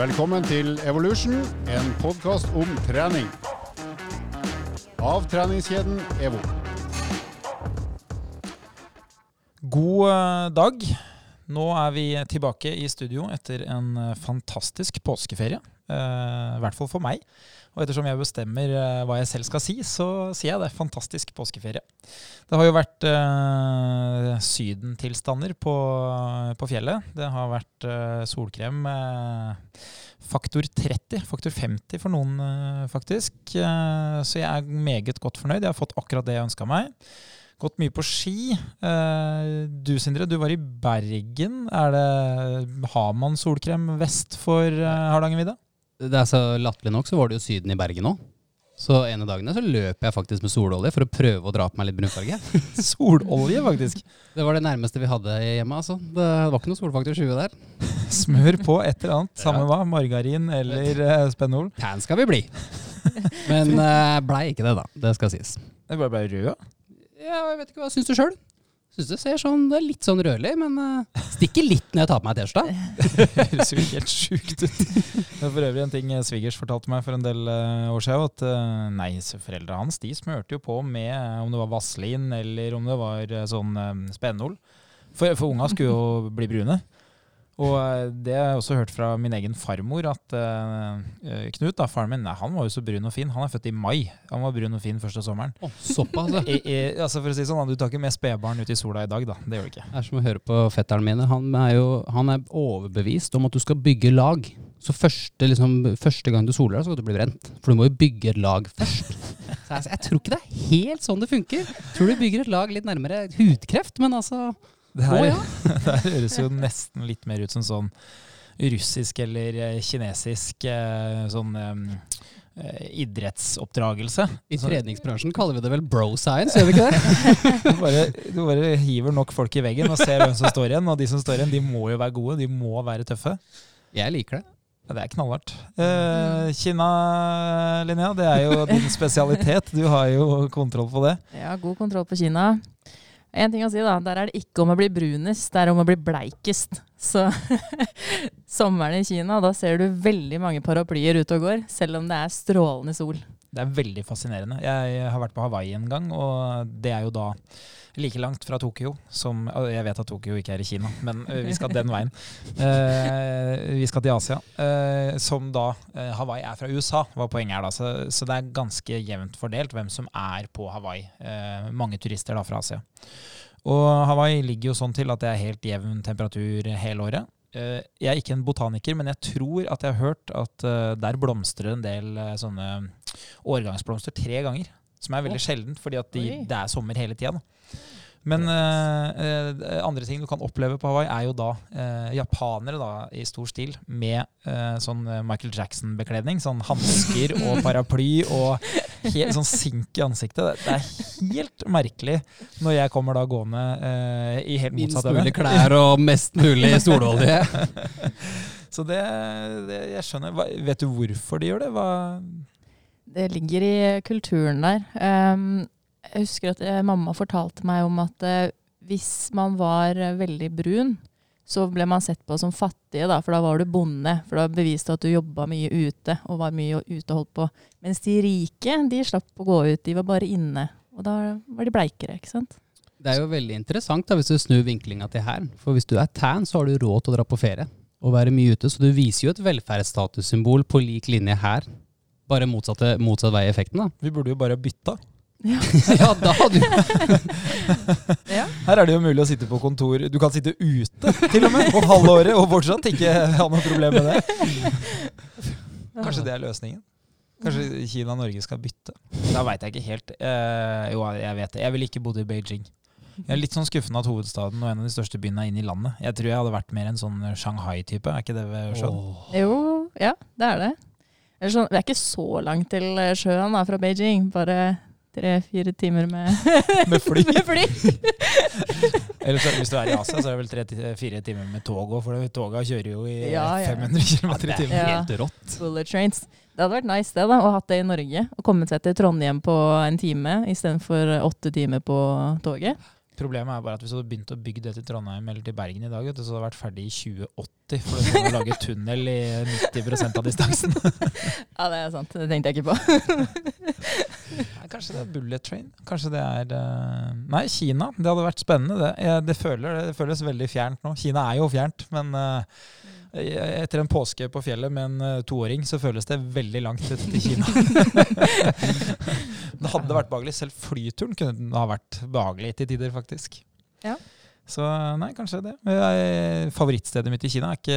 Velkommen til Evolution, en podkast om trening. Av treningskjeden EVO. God eh, dag. Nå er vi tilbake i studio etter en eh, fantastisk påskeferie. Eh, I hvert fall for meg. Og ettersom jeg bestemmer eh, hva jeg selv skal si, så sier jeg det. Fantastisk påskeferie. Det har jo vært eh, sydentilstander på, på fjellet. Det har vært eh, solkrem eh, faktor 30, faktor 50 for noen, eh, faktisk. Så jeg er meget godt fornøyd. Jeg har fått akkurat det jeg ønska meg. Gått mye på ski. Du Sindre, du var i Bergen. Er det, har man solkrem vest for Hardangervidda? Det er så Latterlig nok så var det jo Syden i Bergen òg. Så en av dagene så løp jeg faktisk med sololje for å prøve å dra på meg litt brunfarge. Sololje, faktisk. Det var det nærmeste vi hadde hjemme. altså. Det var ikke noe solfaktor 20 der. Smør på et eller annet. Samme Ja. hva. Margarin eller uh, spennol. Tan skal vi bli. Men uh, blei ikke det, da. Det skal sies. Det bare ble rød. Ja, jeg vet ikke, Hva syns du sjøl? Syns det ser sånn, det er litt sånn rødlig, men uh, stikker litt når jeg tar på meg T-skjorta. Høres jo helt sjukt ut. Det er for øvrig en ting svigers fortalte meg for en del uh, år siden. At uh, nei, foreldra hans de smurte jo på med eh, om det var vaselin eller om det var eh, sånn uh, spennol. For, for unga skulle jo bli brune. Og eh, det har jeg også hørt fra min egen farmor, at eh, Knut, da, faren min, nei, han var jo så brun og fin. Han er født i mai. Han var brun og fin første sommeren. Å, såpass, ja. I, i, altså for å si sånn, Du tar ikke med spedbarn ut i sola i dag, da. Det gjør du ikke. Det er som å høre på fetteren mine. Han er jo han er overbevist om at du skal bygge lag. Så første, liksom, første gang du soler deg, så skal du bli brent. For du må jo bygge et lag først. Så jeg, jeg tror ikke det er helt sånn det funker. Jeg tror du bygger et lag litt nærmere hudkreft, men altså Det her, oh, ja. det her høres jo nesten litt mer ut som sånn russisk eller eh, kinesisk eh, sånn um, idrettsoppdragelse. I treningsbransjen kaller vi det vel bro science, gjør vi ikke det? Du bare, du bare hiver nok folk i veggen og ser hvem som står igjen. Og de som står igjen, de må jo være gode. De må være tøffe. Jeg liker det. Ja, det er knallhardt. Uh, Kina, Linnea, det er jo din spesialitet. Du har jo kontroll på det. Ja, god kontroll på Kina. En ting å si da, Der er det ikke om å bli brunest, det er om å bli bleikest. Så sommeren i Kina, da ser du veldig mange paraplyer ute og går, selv om det er strålende sol. Det er veldig fascinerende. Jeg har vært på Hawaii en gang, og det er jo da like langt fra Tokyo som Jeg vet at Tokyo ikke er i Kina, men vi skal den veien. Eh, vi skal til Asia. eh, som da eh, Hawaii er fra USA, var poenget her. da. Så, så det er ganske jevnt fordelt hvem som er på Hawaii. Mange turister da fra Asia. Og Hawaii ligger jo sånn til at det er helt jevn temperatur hele året. Eh, Jeg er ikke en botaniker, men jeg tror at jeg har hørt at eh, der blomstrer en del eh, sånne årgangsblomster tre ganger. Som er veldig sjeldent, fordi at de, det er sommer hele tida. Men eh, eh, andre ting du kan oppleve på Hawaii, er jo da eh, japanere da, i stor stil med eh, sånn eh, Michael Jackson-bekledning. Sånn hansker og paraply og helt, sånn sink i ansiktet. Det, er helt merkelig når jeg kommer da gående eh, i helt motsatt motsatt ende. mulig klær og mest mulig sololje. Så det, det jeg skjønner. Hva, vet du hvorfor de gjør det? Hva, Det ligger i kulturen der. Ehm, jeg husker at eh, mamma fortalte meg om at eh, hvis man var eh, veldig brun, så ble man sett på som fattige, da, for da var du bonde. For da beviste at du jobba mye ute og var mye ute og holdt på. Mens de rike, de slapp å gå ut, de var bare inne. Og da var de bleikere, ikke sant. Det er jo veldig interessant da, hvis du snur vinklinga til her. For hvis du er tan, så har du råd til å dra på ferie og være mye ute. Så du viser jo et velferdsstatussymbol på lik linje her. Bare motsatte, motsatt vei i effekten, da. vi burde jo bare bytta. Ja. ja, da hadde du ja. Her er det jo mulig å sitte på kontor Du kan sitte ute til og med, på halvåret og fortsatt ikke ha noe problem med det. Kanskje det er løsningen? Kanskje Kina og Norge skal bytte? Da veit jeg ikke helt. Eh, jo, jeg vet det. Jeg ville ikke bodd i Beijing. Jeg er litt sånn skuffende at hovedstaden og en av de største byene er inne i landet. Jeg tror jeg hadde vært mer en sånn Shanghai-type. Er ikke det ved sjøen? Oh. Jo, ja, det er det. Eller sånn, det er ikke så langt til sjøen da, fra Beijing. Bare tre-fire timer med, Med fly. med fly. Eller så, hvis du er i Asia, så er det vel tre-fire timer med tog òg, for toga kjører jo i Ja, ja. 500 km i timen. Ja. Helt rått. Bullet trains. Det hadde vært nice det da, å hatt det i Norge. Å komme seg til Trondheim på en time istedenfor åtte timer på toget. Problemet er bare at hvis du hadde begynt å bygge det til Trondheim eller til Bergen i dag, så hadde det vært ferdig i 2080. For du må lage tunnel i 90% av distansen. Ja, det er sant. Det tenkte jeg ikke på. Kanskje det er bullet train? Kanskje det er uh... Nei, Kina. Det hadde vært spennende, det. Jeg, det, føler, det føles veldig fjernt nå. Kina er jo fjernt, men uh, etter en påske på fjellet med en uh, toåring, så føles det veldig langt til Kina. det hadde vært behagelig. Selv flyturen kunne ha vært behagelig til tider, faktisk. Ja. Så nei, kanskje det. Favorittstedet mitt i Kina er ikke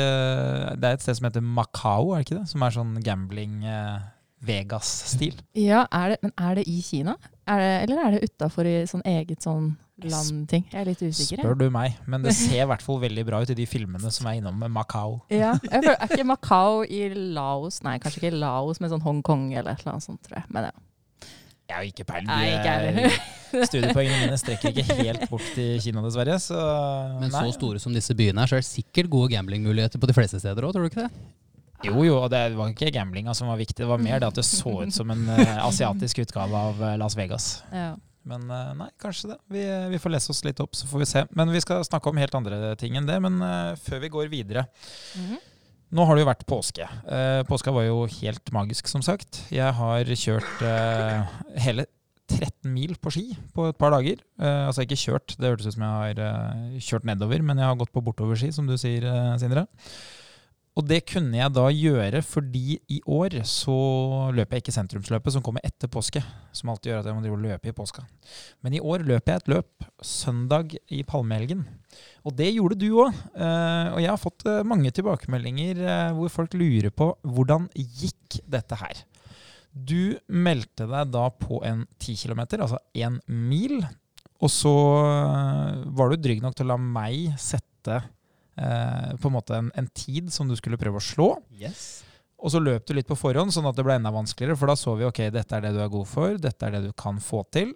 Det er et sted som heter Macau, er det ikke det? Som er sånn gambling eh, Vegas-stil. Ja, er det, Men er det i Kina? Er det, eller er det utafor i sånn eget sånn landting? Jeg er litt usikker. jeg. Spør du meg. Men det ser i hvert fall veldig bra ut i de filmene som er innom Macau. Ja, jeg føler, Er ikke Macau i Laos? Nei, kanskje ikke Laos, men sånn Hongkong eller et eller annet sånt, tror jeg. Men ja. Jeg har ikke peiling. Studiepoengene mine strekker ikke helt bort til Kina, dessverre. Så Men nei. så store som disse byene er, så er det sikkert gode gamblingmuligheter på de fleste steder òg, tror du ikke det? Jo, jo, og det var ikke gamblinga som var viktig. Det var mer det at det så ut som en uh, asiatisk utgave av eh, Las Vegas. Ja. Men uh, nei, kanskje det. Vi, vi får lese oss litt opp, så får vi se. Men vi skal snakke om helt andre ting enn det. Men uh, før vi går videre Mhm. Nå har det jo vært påske. Eh, påska var jo helt magisk, som sagt. Jeg har kjørt hele 13 mil på ski på et par dager. Eh, altså ikke kjørt, det hørtes ut som jeg har eh, kjørt nedover, men jeg har gått på bortoverski, som du sier, eh, Sindre. Og det kunne jeg da gjøre fordi i år så løper jeg ikke sentrumsløpet som kommer etter påske, som alltid gjør at jeg må drive og løpe i påska. Men i år løper jeg et løp søndag i palmehelgen. Og det gjorde du òg. og jeg har fått eh, mange tilbakemeldinger eh, hvor folk lurer på hvordan gikk dette her. Du meldte deg da på en 10 km, altså én mil. Og så eh, var du drygg nok til å la meg sette eh, på en måte en, en tid som du skulle prøve å slå. Og så løp du litt på forhånd, sånn at det ble enda vanskeligere. For da så vi ok, dette er det du er god for, dette er det du kan få til.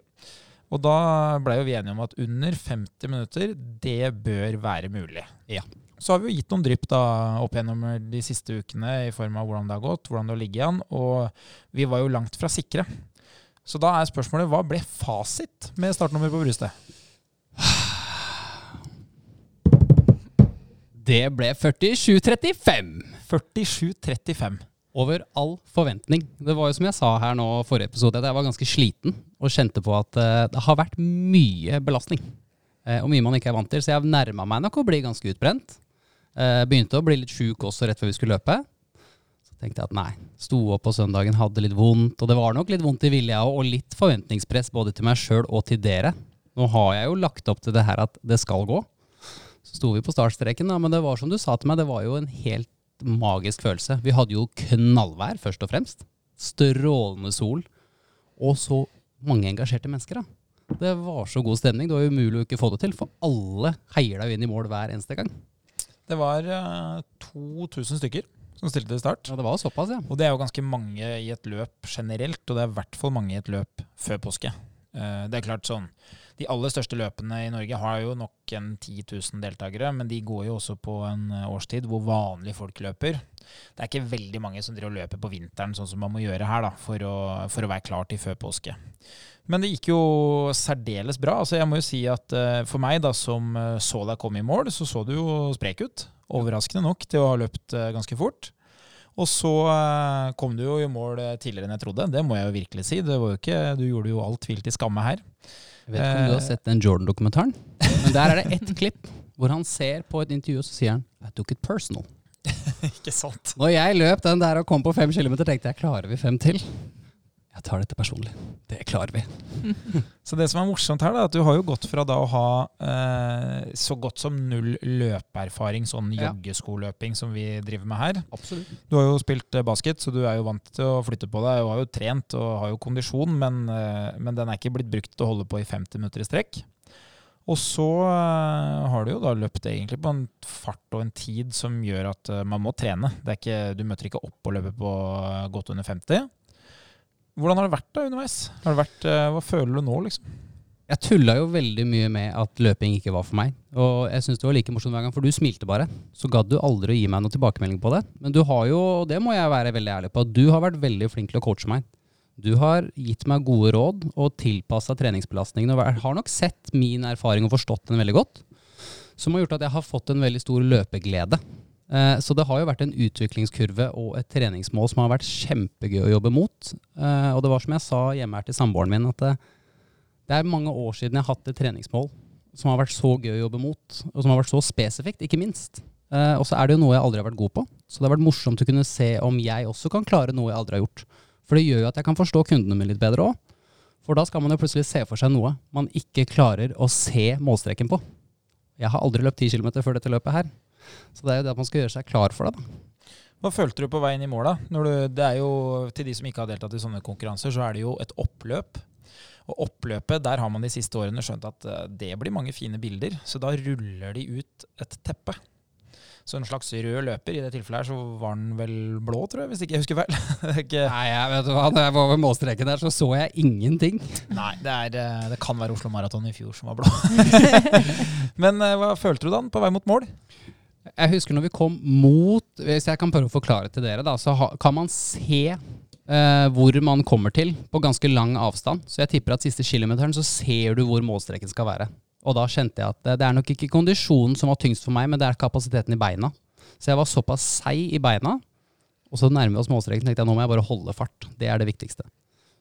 Og da blei vi enige om at under 50 minutter, det bør være mulig. Ja. Så har vi jo gitt noen drypp da opp gjennom de siste ukene i form av hvordan det har gått, hvordan det har ligget an, og vi var jo langt fra sikre. Så da er spørsmålet hva ble fasit med startnummer på brystet? Det ble 47-35. 47-35. Over all forventning. Det var jo som jeg sa her nå forrige episode, at jeg var ganske sliten og kjente på at eh, det har vært mye belastning. Eh, og mye man ikke er vant til, så jeg nærma meg nok å bli ganske utbrent. Eh, begynte å bli litt sjuk også rett før vi skulle løpe. Så tenkte jeg at nei, sto opp på søndagen, hadde litt vondt, og det var nok litt vondt i vilja og litt forventningspress både til meg sjøl og til dere. Nå har jeg jo lagt opp til det her at det skal gå. Sto vi på startstreken, da, men det var som du sa til meg, det var jo en helt magisk følelse. Vi hadde jo knallvær, først og fremst. Strålende sol. Og så mange engasjerte mennesker, da. Det var så god stemning. Det var umulig å ikke få det til, for alle heier deg inn i mål hver eneste gang. Det var uh, 2000 stykker som stilte til start. Ja, det var såpass, ja. Og det er jo ganske mange i et løp generelt, og det er i hvert fall mange i et løp før påske. Uh, Det er klart sånn, De aller største løpene i Norge har jo nok en 10 000 deltakere, men de går jo også på en eh, årstid hvor vanlige folk løper. Det er ikke veldig mange som driver og løper på vinteren, sånn som man må gjøre her, da, for å, for å være klar til før påske. Men det gikk jo særdeles bra. altså Jeg må jo si at eh, for meg, da, som eh, så deg komme i mål, så så du jo sprek ut. Overraskende nok til å ha løpt ganske fort. Og så kom du jo i mål tidligere enn jeg trodde. Det må jeg jo virkelig si. Det var jo ikke, du gjorde jo alt vilt i skamme her. Jeg vet ikke om du har sett den Jordan-dokumentaren, men der er det ett klipp hvor han ser på et intervju, og så sier han I took it personal. Ikke sant? Når jeg løp den der og kom på fem kilometer, tenkte jeg klarer vi fem til? Jeg tar dette personlig. Det klarer vi. Så det som er morsomt her, er at du har jo gått fra da å ha eh, så godt som null løpeerfaring, sånn Ja. joggeskoløping som vi driver med her. Absolutt. Du har jo spilt eh, basket, så du er jo vant til å flytte på deg og har jo trent og har jo kondisjon, men, eh, men den er ikke blitt brukt til å holde på i 50 minutter i strekk. Og så eh, har du jo da løpt egentlig på en fart og en tid som gjør at eh, man må trene. Det er ikke, du møter ikke opp og løper på godt under 50. Hvordan har det vært da underveis? Vært, eh, hva føler du nå, liksom? Jeg tulla jo veldig mye med at løping ikke var for meg. Og jeg syns det var like morsomt hver gang, for du smilte bare. Så gadd du aldri å gi meg noe tilbakemelding på det. Men du har jo, og det må jeg være veldig ærlig på, du har vært veldig flink til å coache meg. Du har gitt meg gode råd og tilpassa treningsbelastningen. Og har nok sett min erfaring og forstått den veldig godt. Som har gjort at jeg har fått en veldig stor løpeglede. Eh, så det har jo vært en utviklingskurve og et treningsmål som har vært kjempegøy å jobbe mot. Eh, og det var som jeg sa hjemme her til samboeren min, at det, er mange år siden jeg har hatt et treningsmål som har vært så gøy å jobbe mot, og som har vært så spesifikt, ikke minst. Eh, og så er det jo noe jeg aldri har vært god på. Så det har vært morsomt å kunne se om jeg også kan klare noe jeg aldri har gjort. For det gjør jo at jeg kan forstå kundene mine litt bedre òg. For da skal man jo plutselig se for seg noe man ikke klarer å se målstreken på. Jeg har aldri løpt 10 km før dette løpet her. Så det er jo det at man skal gjøre seg klar for det. da. Hva følte du på veien i mål, da? Når du, det er jo, til de som ikke har deltatt i sånne konkurranser, så er det jo et oppløp. Og oppløpet, der har man de siste årene skjønt at eh, det blir mange fine bilder. Så da ruller de ut et teppe. Så en slags rød løper. I det tilfellet her så var den vel blå, tror jeg, hvis ikke jeg husker feil. Nei, jeg vet du hva, Når jeg var over målstreken der, så så jeg ingenting. nei, det, er, eh, det kan være Oslo Maraton i fjor som var blå. Men eh, hva følte du da på vei mot mål? Jeg husker når vi kom mot Hvis jeg kan prøve å forklare til dere, da, så kan man se eh, hvor man kommer til på ganske lang avstand. Så jeg tipper at siste kilometeren så ser du hvor målstreken skal være. Og da kjente jeg at det, det er nok ikke kondisjonen som var tyngst for meg, men det er kapasiteten i beina. Så jeg var såpass seig i beina, og så nærmer vi oss målstreken, tenkte jeg nå må jeg bare holde fart. Det er det viktigste.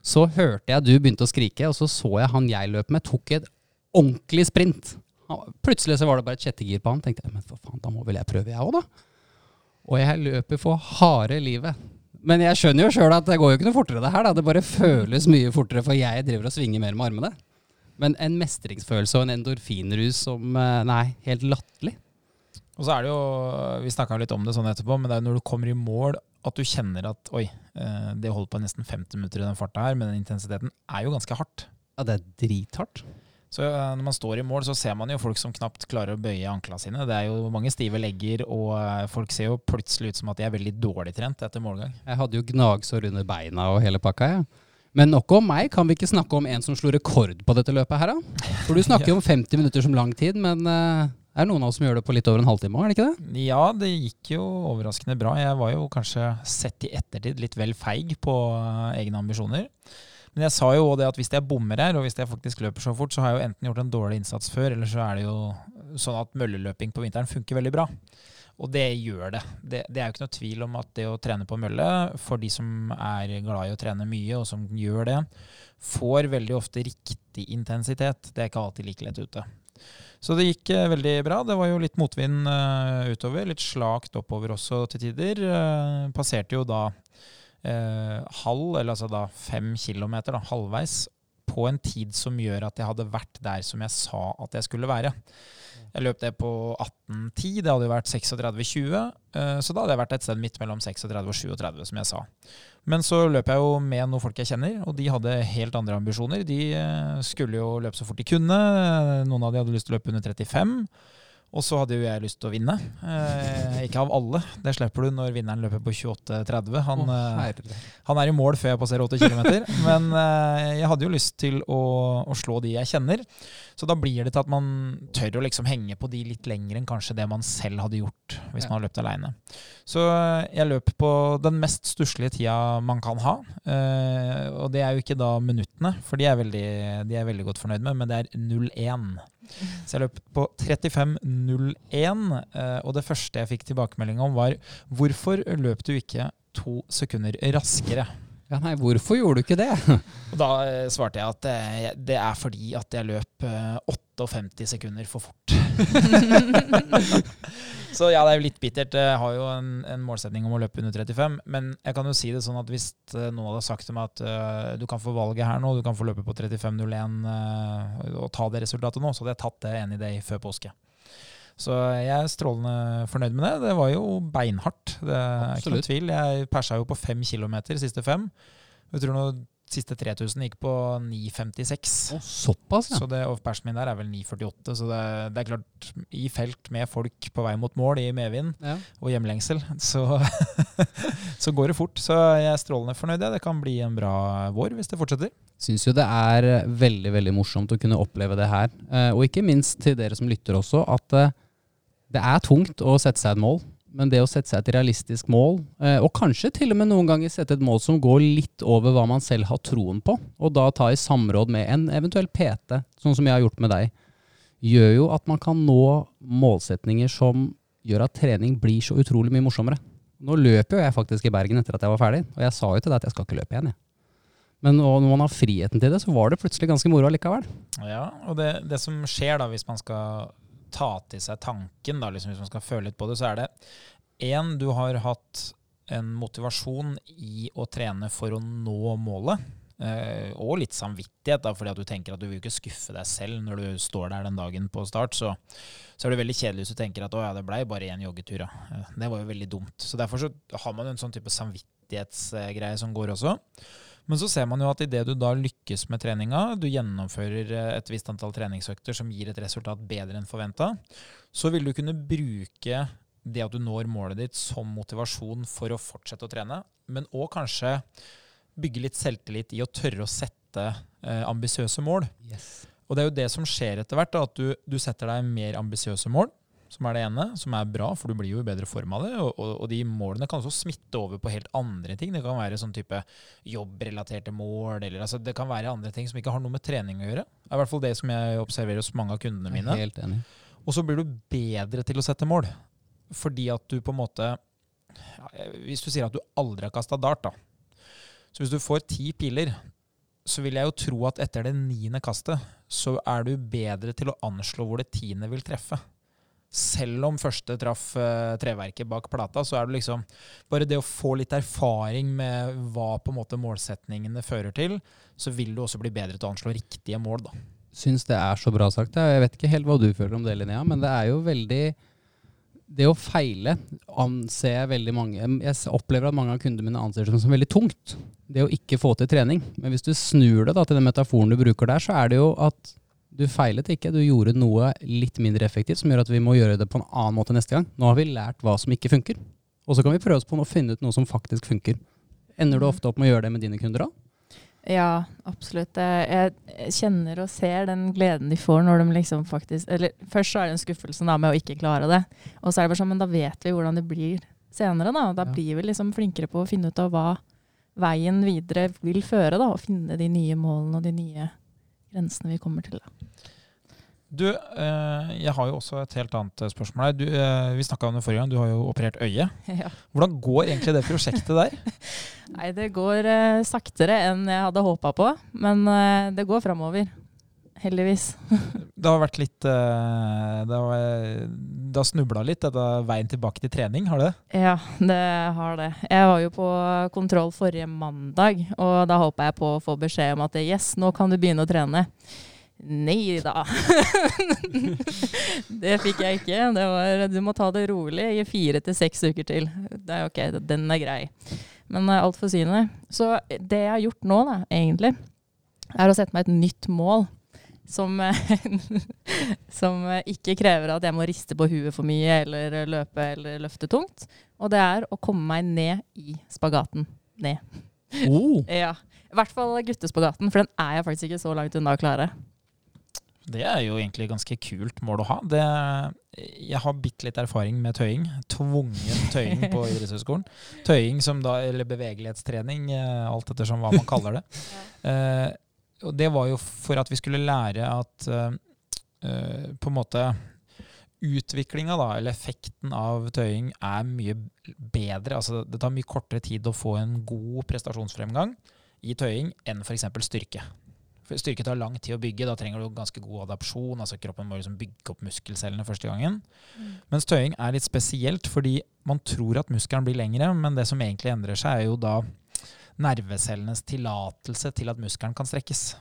Så hørte jeg du begynte å skrike, og så så jeg han jeg løp med, tok et ordentlig sprint. Han, plutselig så var det bare et kjettegir på han. tenkte jeg, men for faen, da må vel jeg prøve, jeg òg, da. Og jeg løper for harde livet. Men jeg skjønner jo sjøl at det går jo ikke noe fortere, det her. da. Det bare føles mye fortere, for jeg driver og svinger mer med armene. Men en mestringsfølelse og en endorfinrus som eh, Nei, helt latterlig. Og så er det jo, Vi snakka litt om det sånn etterpå, men det er jo når du kommer i mål at du kjenner at oi, eh, det holder på nesten 50 minutter i den farta her, men den intensiteten er jo ganske hardt. Ja, det er drithardt. Så eh, når man står i mål, så ser man jo folk som knapt klarer å bøye anklene sine. Det er jo mange stive legger, og eh, folk ser jo plutselig ut som at de er veldig dårlig trent etter målgang. Jeg hadde jo gnagsår under beina og hele pakka, jeg. Ja. Men nok om meg. Kan vi ikke snakke om en som slo rekord på dette løpet her, da? For du snakker jo om 50 minutter som lang tid, men uh, er det noen av oss som gjør det på litt over en halvtime òg, er det ikke det? Ja, det gikk jo overraskende bra. Jeg var jo kanskje sett i ettertid litt vel feig på egne ambisjoner. Men jeg sa jo også det at hvis jeg bommer her, og hvis jeg faktisk løper så fort, så har jeg jo enten gjort en dårlig innsats før, eller så er det jo sånn at mølleløping på vinteren funker veldig bra. Og det gjør det. det. det. er jo ikke noe tvil om at det å trene på mølle, for de som er glad i å trene mye, og som gjør det, får veldig ofte riktig intensitet. Det er ikke alltid like lett ute. Så det gikk uh, veldig bra. Det var jo litt motvind uh, utover. Litt slakt oppover også til tider. Uh, passerte jo da halv, eller altså da fem kilometer, da, halvveis, på en tid som gjør at jeg hadde vært der som jeg sa at jeg skulle være. Jeg løp det på 18.10. Det hadde jo vært 36,20. Eh, så da hadde jeg vært et sted midt mellom 36 og 37, som jeg sa. Men så løp jeg jo med noen folk jeg kjenner, og de hadde helt andre ambisjoner. De eh, skulle jo løpe så fort de kunne. Noen av de hadde lyst til å løpe under 35. Og så hadde jo jeg lyst til å vinne. Eh, ikke av alle. Det slipper du når vinneren løper på 28,30. Han, oh, han, er i mål før jeg passerer 80 km. Men eh, jeg hadde jo lyst til å, å, slå de jeg kjenner. Så da blir det til at man tør å liksom henge på de litt lenger enn kanskje det man selv hadde gjort hvis ja. man hadde løpt aleine. Så eh, jeg løp på den mest stusslige tida man kan ha. Eh, og det er jo ikke da minuttene, for de er, veldig, de er veldig godt fornøyd med, men det er 0-1. Så jeg løp på 35.01, eh, og det første jeg fikk tilbakemelding om, var hvorfor løp du ikke to sekunder raskere? Ja, nei, hvorfor gjorde du ikke det? Og da eh, svarte jeg at det, det er fordi at jeg løp 58 eh, sekunder for fort. Så ja, det er jo litt bittert. Jeg har jo en, en, målsetning om å løpe under 35. Men jeg kan jo si det sånn at hvis eh, noen hadde sagt til meg at uh, du kan få valget her nå, du kan få løpe på 35,01 uh, og ta det resultatet nå, så hadde jeg tatt det any day før påske. Så jeg er strålende fornøyd med det. Det var jo beinhardt. Det er Absolutt. ikke noen tvil. Jeg persa jo på fem kilometer siste fem. Jeg tror noe siste 3000 gikk på 9,56. Oh, såpass, ja. Så det off-persen min der er vel 9,48. Så det, det, er klart, i felt med folk på vei mot mål i medvind ja. og hjemlengsel, så, så, går det fort. Så jeg er strålende fornøyd. Det kan bli en bra vår hvis det fortsetter. Syns jo det er veldig veldig morsomt å kunne oppleve det her. Eh, og ikke minst til dere som lytter også, at eh, det er tungt å sette seg et mål. Men det å sette seg et realistisk mål, eh, og kanskje til og med noen ganger sette et mål som går litt over hva man selv har troen på, og da ta i samråd med en eventuell PT, sånn som jeg har gjort med deg, gjør jo at man kan nå målsetninger som gjør at trening blir så utrolig mye morsommere. Nå løper jo jeg faktisk i Bergen etter at jeg var ferdig, og jeg sa jo til deg at jeg skal ikke løpe igjen. Jeg. Men når man har friheten til det, så var det plutselig ganske moro allikevel. Ja, og det, det som skjer da, hvis man skal ta til seg tanken, da, liksom, hvis man skal føle litt på det, så er det én, du har hatt en motivasjon i å trene for å nå målet. Uh, og litt samvittighet, da, fordi at du tenker at du vil ikke skuffe deg selv når du står der den dagen på start. Så, så er det veldig kjedelig hvis du tenker at å ja, det blei bare én joggetur. Ja. Eh, Det var jo veldig dumt. Så derfor så har man en sånn type samvittighetsgreie som går også. Men så ser man jo at idet du da lykkes med treninga, du gjennomfører eh, et visst antall treningsøkter som gir et resultat bedre enn forventa, så vil du kunne bruke det at du når målet ditt som motivasjon for å fortsette å trene, men òg kanskje bygge litt selvtillit i å tørre å sette eh, ambisiøse mål. Og det er jo det som skjer etter hvert, da, at du, du setter deg mer ambisiøse mål, som er det ene, som er bra, for du blir jo i bedre form av det. Og, og, og de målene kan også smitte over på helt andre ting. Det kan være sånn type jobbrelaterte mål, eller altså, det kan være andre ting som ikke har noe med trening å gjøre. Det er i hvert fall det som jeg observerer hos mange av kundene mine. helt enig. Og så blir du bedre til å sette mål. Fordi at du på en måte Hvis du sier at du aldri har kasta dart, da. Så hvis du får ti piler, så vil jeg jo tro at etter det niende kastet, så er du bedre til å anslå hvor det tiende vil treffe. Selv om første traff uh, treverket bak plata, så er det liksom Bare det å få litt erfaring med hva på en måte målsetningene fører til, så vil du også bli bedre til å anslå riktige mål, da. Syns det er så bra sagt. Jeg vet ikke helt hva du føler om det, Linnea, men det er jo veldig Det å feile anser jeg veldig mange Jeg opplever at mange av kundene mine anser det som, veldig tungt. Det å ikke få til trening. Men hvis du snur det da til den metaforen du bruker der, så er det jo at du feilet ikke, du gjorde noe litt mindre effektivt som gjør at vi må gjøre det på en annen måte neste gang. Nå har vi lært hva som ikke funker. Og så kan vi prøve oss på å finne ut noe som faktisk funker. Ender du ofte opp med å gjøre det med dine kunder da? Ja, absolutt. Jeg kjenner og ser den gleden de får når de liksom faktisk Eller først så er det en skuffelse da med å ikke klare det. Og så er det bare sånn, men da vet vi hvordan det blir senere, da. Da Ja. blir vi liksom flinkere på å finne ut av hva veien videre vil føre, da. Og finne de nye målene og de nye grensene vi kommer til. Du, eh, jeg har jo også et helt annet eh, spørsmål her. Du, eh, vi snakka om det forrige gang, du har jo operert øyet. ja. Hvordan går egentlig det prosjektet der? Nei, det går saktere enn jeg hadde håpa på, men det går framover. Heldigvis. Det har vært litt eh, Det har, det har snubla litt, dette veien tilbake til trening, har det? Ja, det har det. Jeg var jo på kontroll forrige mandag, og da håpa jeg på å få beskjed om at yes, nå kan du begynne å trene. Nei da. det fikk jeg ikke. Det var, du må ta det rolig i fire til seks uker til. Det er ok, den er grei. Men uh, altfor synlig. Så det jeg har gjort nå, da, egentlig, er å sette meg et nytt mål. Som, som eh, ikke krever at jeg må riste på huet for mye eller løpe eller løfte tungt. Og det er å komme meg ned i spagaten. Ned. Oh. Ja. I hvert fall guttespagaten, for den er jeg faktisk ikke så langt unna å klare. Det er jo egentlig ganske kult mål å ha. Det, jeg har bitte litt erfaring med tøying. Tvungen tøying på idrettshøyskolen. Tøying som da, eller bevegelighetstrening, eh, alt ettersom hva man kaller det. Eh, og det var jo for at vi skulle lære at eh, på en måte utviklinga, da, eller effekten av tøying, er mye bedre. Altså, det tar mye kortere tid å få en god prestasjonsfremgang i tøying enn f.eks. styrke. For styrke tar lang tid å bygge. Da trenger du ganske god adapsjon. altså Kroppen må liksom bygge opp muskelcellene første gangen. Mens tøying er litt spesielt fordi man tror at muskelen blir lengre, men det som egentlig endrer seg, er jo da nervecellenes tillatelse til at muskelen kan strekkes.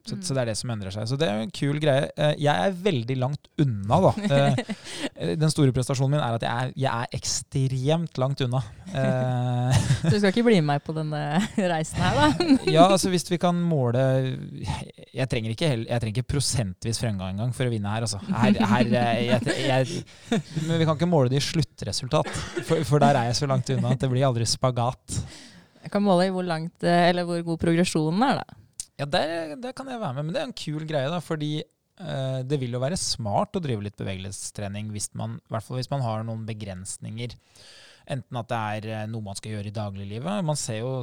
Så, Mm. så det er det som endrer seg. Så det er en kul greie. Eh, Jeg er veldig langt unna, da. Eh, Den store prestasjonen min er at jeg er, jeg er ekstremt langt unna. Eh, Så du skal ikke bli med meg på denne reisen her, da? ja, altså hvis vi kan måle Jeg trenger ikke, jeg trenger ikke prosentvis fremgang engang for å vinne her. Altså. her, her eh, jeg, jeg, men vi kan ikke måle det i sluttresultat, for, for der er jeg så langt unna at det blir aldri spagat. Jeg kan måle i hvor langt, eh, eller hvor god progresjonen er, da. Ja, der, der kan jeg være med, men det er en kul greie, da, fordi eh, det vil jo være smart å drive litt bevegelighetstrening hvis man, i hvert fall hvis man har noen begrensninger. Enten at det er eh, noe man skal gjøre i dagliglivet. Man ser jo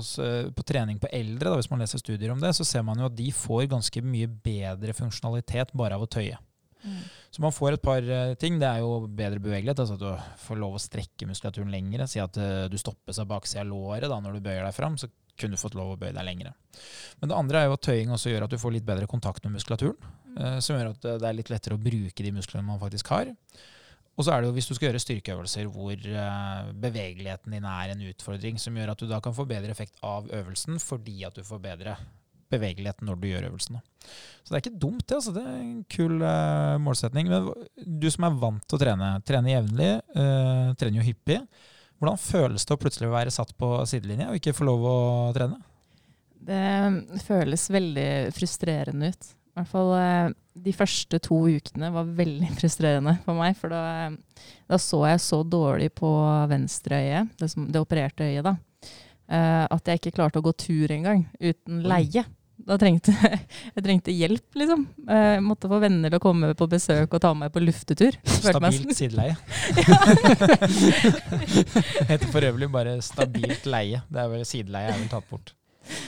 på trening på eldre, da, hvis man leser studier om det, så ser man jo at de får ganske mye bedre funksjonalitet bare av å tøye. Mm. Så man får et par eh, ting. Det er jo bedre bevegelighet, altså at du får lov å strekke muskulaturen lengre. Si at eh, du stoppes av baksida av låret da, når du bøyer deg fram, så kunne du fått lov å bøye deg lengre. Men det andre er jo at tøying også gjør at du får litt bedre kontakt med muskulaturen. eh, Som gjør at det er litt lettere å bruke de musklene man faktisk har. Og så er det jo hvis du skal gjøre styrkeøvelser hvor bevegeligheten din er en utfordring, som gjør at du da kan få bedre effekt av øvelsen fordi at du får bedre bevegelighet når du gjør øvelsen. Så det er ikke dumt, det. altså. Det er en kul uh, målsetning. Men du som er vant til å trene, trener jevnlig, uh, trener jo hyppig. Hvordan føles det å plutselig være satt på sidelinja og ikke få lov å trene? Det føles veldig frustrerende ut. I hvert fall eh, de første to ukene var veldig frustrerende for meg. For da, da så jeg så dårlig på venstre øye, det, som, det opererte øyet, da, eh, at jeg ikke klarte å gå tur engang uten leie. Da trengte jeg trengte hjelp, liksom. Eh, Jeg måtte få venner til å komme på besøk og ta meg på luftetur. Stabilt sideleie. heter for øvrig bare stabilt leie. Det er vel Sideleie er vel tatt bort.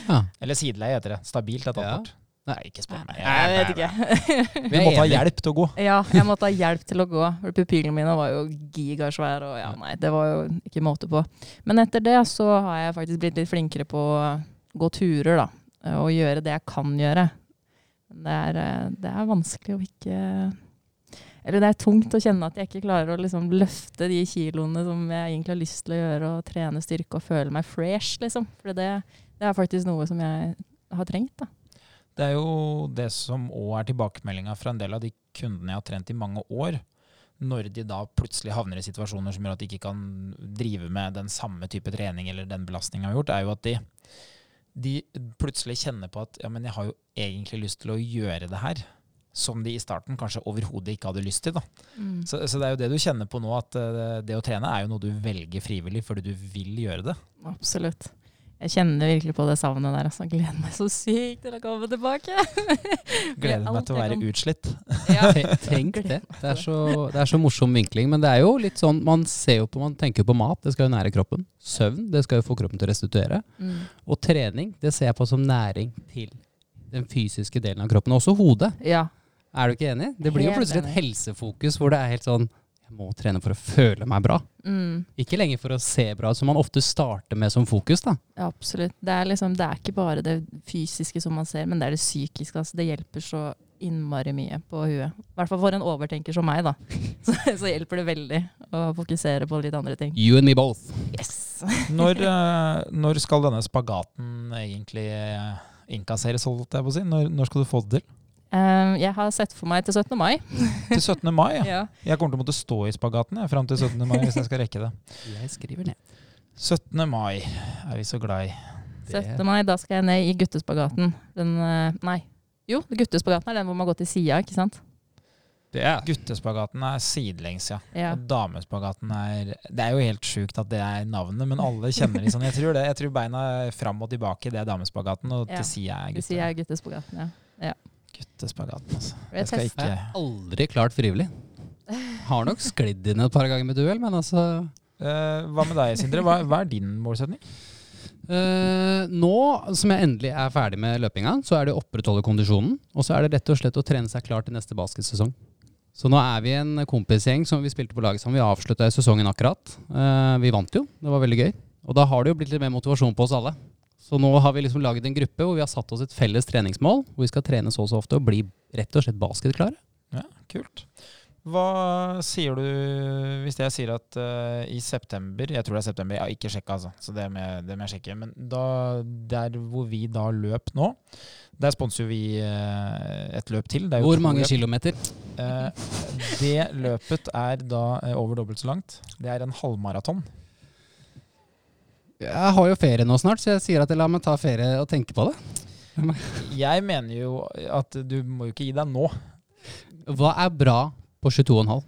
Ja. Eller sideleie heter det. Stabilt er tatt Ja. bort. Nei, ikke spør meg. Jeg vet ikke. Vi måtte ha hjelp til å gå. Ja, jeg måtte ha hjelp til å gå. for Pupillene mine var jo gigasvære, og ja, nei, det var jo ikke måte på. Men etter det så har jeg faktisk blitt litt flinkere på å gå turer, da. Og gjøre det jeg kan gjøre. Det er, eh, det er vanskelig å ikke Eller det er tungt å kjenne at jeg ikke klarer å liksom løfte de kiloene som jeg egentlig har lyst til å gjøre, og trene styrke og føle meg fresh, liksom. For det, det er faktisk noe som jeg har trengt, da. Det er jo det som òg er tilbakemeldinga fra en del av de kundene jeg har trent i mange år. Når de da plutselig havner i situasjoner som gjør at de ikke kan drive med den samme type trening eller den belastninga har gjort, er jo at de, de plutselig kjenner på at ja, men jeg har jo egentlig lyst til å gjøre det her. Som de i starten kanskje overhodet ikke hadde lyst til. da. Så, så det er jo det du kjenner på nå, at eh, det å trene er jo noe du velger frivillig fordi du vil gjøre det. Absolutt. Jeg kjenner virkelig på det savnet der. Altså. Gleder meg så sykt til å komme tilbake. Gleder meg til å være utslitt. Ja. Tenk det. Det er, så, det er så morsom vinkling. Men det er jo litt sånn, man ser jo på, man tenker jo på mat, det skal jo nære kroppen. Søvn, det skal jo få kroppen til å restituere. Mm. Og trening, det ser jeg på som næring til den fysiske delen av kroppen. Også hodet. ja. Er du ikke enig? Det blir jo plutselig et helsefokus hvor det er helt sånn Jeg må trene for å føle meg bra. Mm. Ikke lenger for å se bra som man ofte starter med som fokus. da. ja, absolutt. Det er, liksom, det er ikke bare det fysiske som man ser, men det er det psykiske. Altså. Det hjelper så innmari mye på huet. I hvert fall for en overtenker som meg, da. Så, så hjelper det veldig å fokusere på litt andre ting. You and me both. Yes! Når, eh, når skal denne spagaten egentlig inkasseres innkasseres, holdt jeg på å si? Når, når skal du få det til? Um, jeg har sett for meg til 17. mai. Til 17. mai, ja. Ja. Jeg kommer til å måtte stå i spagaten jeg, fram til 17. mai hvis jeg skal rekke det. Jeg skriver ned. 17. mai er vi så glad i. Det- 17. mai, da skal jeg ned i guttespagaten. Den, eh, nei. Jo, guttespagaten er den hvor man går til sida, ikke sant? Det er Guttespagaten er sidelengs, ja. Ja. Og damespagaten er Det er jo helt sjukt at det er navnet, men alle kjenner liksom Jeg tror det. Jeg tror beina fram og tilbake, det er damespagaten, og Ja. til sida er guttespagaten. Ja. er gutte, spagaten. Altså. Jeg skal ikke Jeg har aldri klart frivillig. Har nok sklidd inn et par ganger med duell, men altså uh, Hva med deg, Sindre? Hva, hva er din målsetning? Uh, nå som jeg endelig er ferdig med løpinga, så er det å opprettholde kondisjonen. Og så er det rett og slett å trene seg klar til neste basketsesong. Så nå er vi en kompisgjeng som vi spilte på laget sammen. Vi avslutta sesongen akkurat. Uh, vi vant jo, det var veldig gøy. Og da har det jo blitt litt mer motivasjon på oss alle. Så nå har vi liksom laget en gruppe hvor vi har satt oss et felles treningsmål. Hvor vi skal trene så og så ofte og bli rett og slett basketklare. Ja, kult. Hva sier du hvis jeg sier at uh, i september Jeg tror det er september, jeg har ikke sjekka, altså. Så det må, jeg- det må jeg sjekke. Men da, der hvor vi da løp nå, der sponser vi uh, et løp til. Det er jo Hvor mange løp. kilometer? Uh, det løpet er da over dobbelt så langt. Det er en halvmaraton. Jeg har jo ferie nå snart, så jeg sier at jeg lar meg ta ferie og tenke på det. Jeg mener jo at du må jo ikke gi deg nå. Hva er bra på 22,5?